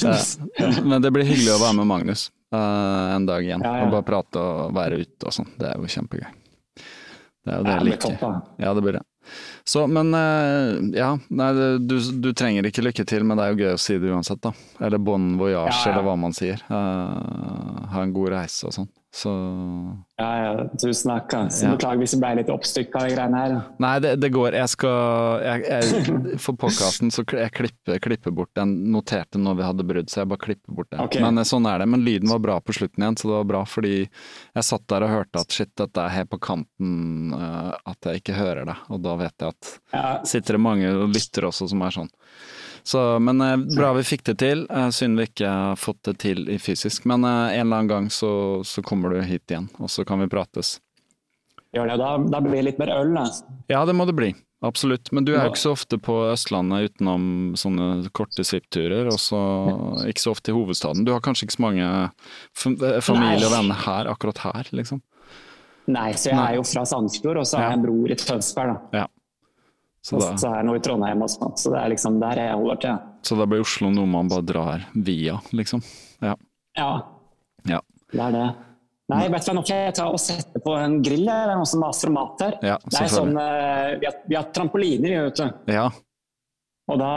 Det, men det blir hyggelig å være med Magnus uh, en dag igjen. Og bare prate og være ute og sånn. Det er jo kjempegøy. Det er jo det jeg liker. Ja, det blir det. Så, men eh, ja, nei, du, du, trenger ikke lykke til, men det er jo gøy å si det uansett, da. Eller bon voyage, ja, ja. eller hva man sier. Uh, ha en god reise og sånn. Så Ja, ja, tusen takk. Altså. Ja. Beklager hvis det ble litt oppstykka, de greiene her. Nei, det, det, går. Jeg skal jeg, jeg, For podkasten så jeg klipper, klipper bort den. Noterte når vi hadde brudd, så jeg bare klipper bort den. Okay. Men eh, sånn er det. Men lyden var bra på slutten igjen, så det var bra fordi jeg satt der og hørte at shit, dette er helt på kanten, uh, at jeg ikke hører det. Og da vet jeg at ja. sitter det mange og lytter også som er sånn. Så, men eh, bra vi fikk det til. Eh, synd vi ikke har fått det til i fysisk. Men eh, en eller annen gang så, så kommer du hit igjen, og så kan vi prates. Gjør det. Da, da blir det litt mer øl, da. Ja, det må det bli. Absolutt. Men du er jo ikke så ofte på Østlandet utenom sånne korte svippturer, og så ikke så ofte i hovedstaden. Du har kanskje ikke så mange familie og venner her, akkurat her, liksom? Nei, så jeg Nei. er jo fra Sandefjord, og så har jeg en bror i Tønsberg, da. Ja. Så, da, også er nå i Trondheim og sånn. så det er liksom der jeg holder til. Så da blir Oslo noe man bare drar via, liksom? Ja. Ja, ja. det er det. Nei, vet du hva, nå kan jeg ta og sette på en grill. Det er noen som maser om mat her. Ja, det er sånn, uh, vi, har, vi har trampoliner, vet du. Ja. Og da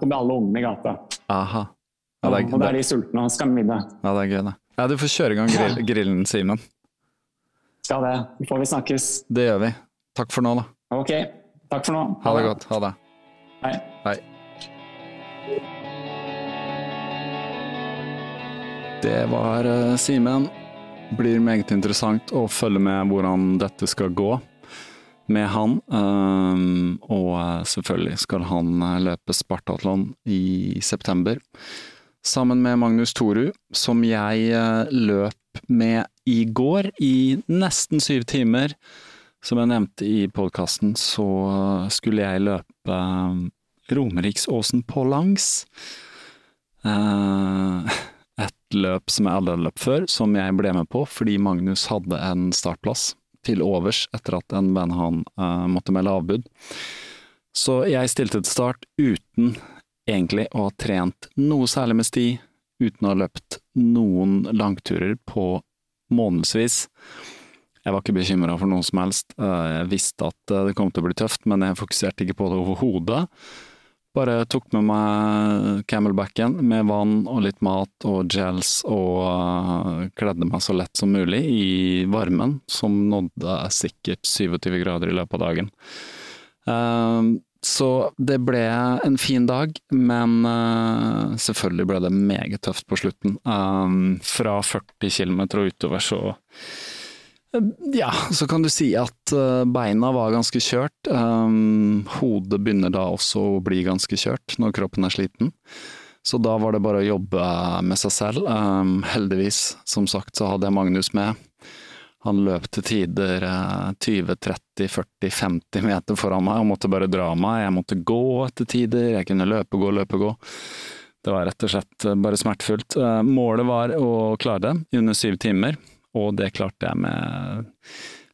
kommer alle ungene i gata. Aha. Ja, det er, og da er de sultne og skal middag. Ja, det er gøy, det. Ja, du får kjøre i gang grill, grillen, Simen. Skal det. Får vi snakkes. Det gjør vi. Takk for nå, da. Ok. Takk for nå. Ha det godt. Ha det. Hei. Hei. Det var uh, Simen. Blir meget interessant å følge med hvordan dette skal gå med han. Um, og uh, selvfølgelig skal han løpe Spartatlon i september. Sammen med Magnus Toru, som jeg løp med i går i nesten syv timer. Som jeg nevnte i podkasten, så skulle jeg løpe um, Romeriksåsen på langs. Eh, et løp som jeg aldri hadde løpt før, som jeg ble med på fordi Magnus hadde en startplass til overs etter at en venn han uh, måtte melde avbud. Så jeg stilte til start uten egentlig å ha trent noe særlig med sti, uten å ha løpt noen langturer på månedsvis. Jeg var ikke bekymra for noe som helst. Eh, jeg visste at eh, det kom til å bli tøft, men jeg fokuserte ikke på det overhodet. Bare tok med meg camelbacken med vann og litt mat og gels og eh, kledde meg så lett som mulig i varmen, som nådde sikkert 27 grader i løpet av dagen. Så det ble en fin dag, men selvfølgelig ble det meget tøft på slutten. Fra 40 km og utover så ja, så kan du si at eh, beina var ganske kjørt. Um, hodet begynner da også å bli ganske kjørt når kroppen er sliten. Så da var det bare å jobbe med seg selv. Heldigvis, som sagt, så hadde jeg Magnus med. Han løp til tider 20, 30, 40, 50 meter foran meg og måtte bare dra meg. Jeg måtte gå etter tider, jeg kunne løpe, gå, løpe, gå. Det var rett og slett bare smertefullt. Målet var å klare det under syv timer. Og det klarte jeg med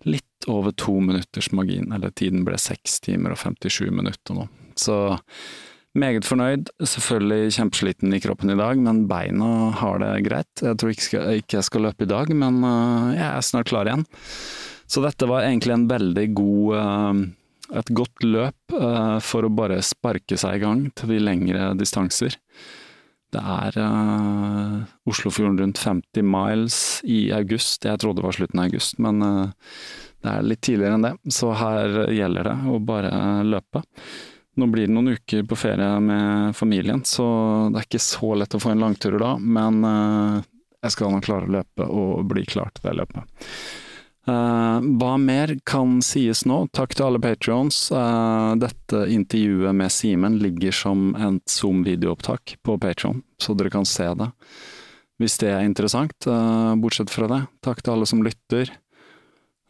litt over to minutters margin, eller tiden ble seks timer og 57 minutter nå. Så meget fornøyd. Selvfølgelig kjempesliten i kroppen i dag, men beina har det greit. Jeg tror ikke, skal, ikke jeg skal løpe i dag, men uh, jeg er snart klar igjen. Så dette var egentlig en veldig god uh, et godt løp uh, for å bare sparke seg i gang til de lengre distanser. Det er uh, Oslofjorden rundt 50 miles i august. Jeg trodde det var slutten av august, men uh, det er litt tidligere enn det. Så her gjelder det å bare løpe. Nå blir det noen uker på ferie med familien, så det er ikke så lett å få en langtur da. Men uh, jeg skal nok klare å løpe og bli klar til det løpet. Uh, hva mer kan sies nå? Takk til alle patrions. Uh, dette intervjuet med Simen ligger som en Zoom-videoopptak på Patron, så dere kan se det hvis det er interessant. Uh, bortsett fra det, takk til alle som lytter.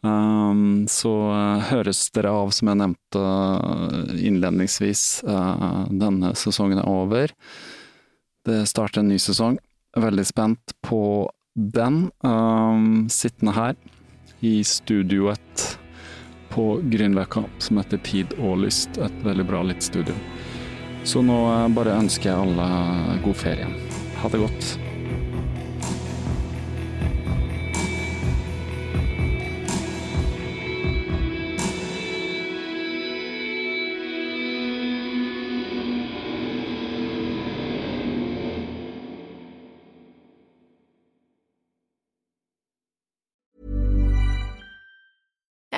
Så høres dere av, som jeg nevnte innledningsvis. denne sesongen er over. Det starter en ny sesong. Veldig spent på den. Sittende her i studioet på Grünerløkka som heter Tid og lyst. Et veldig bra studio. Så nå eh, bare ønsker jeg alle god ferie. Ha det godt.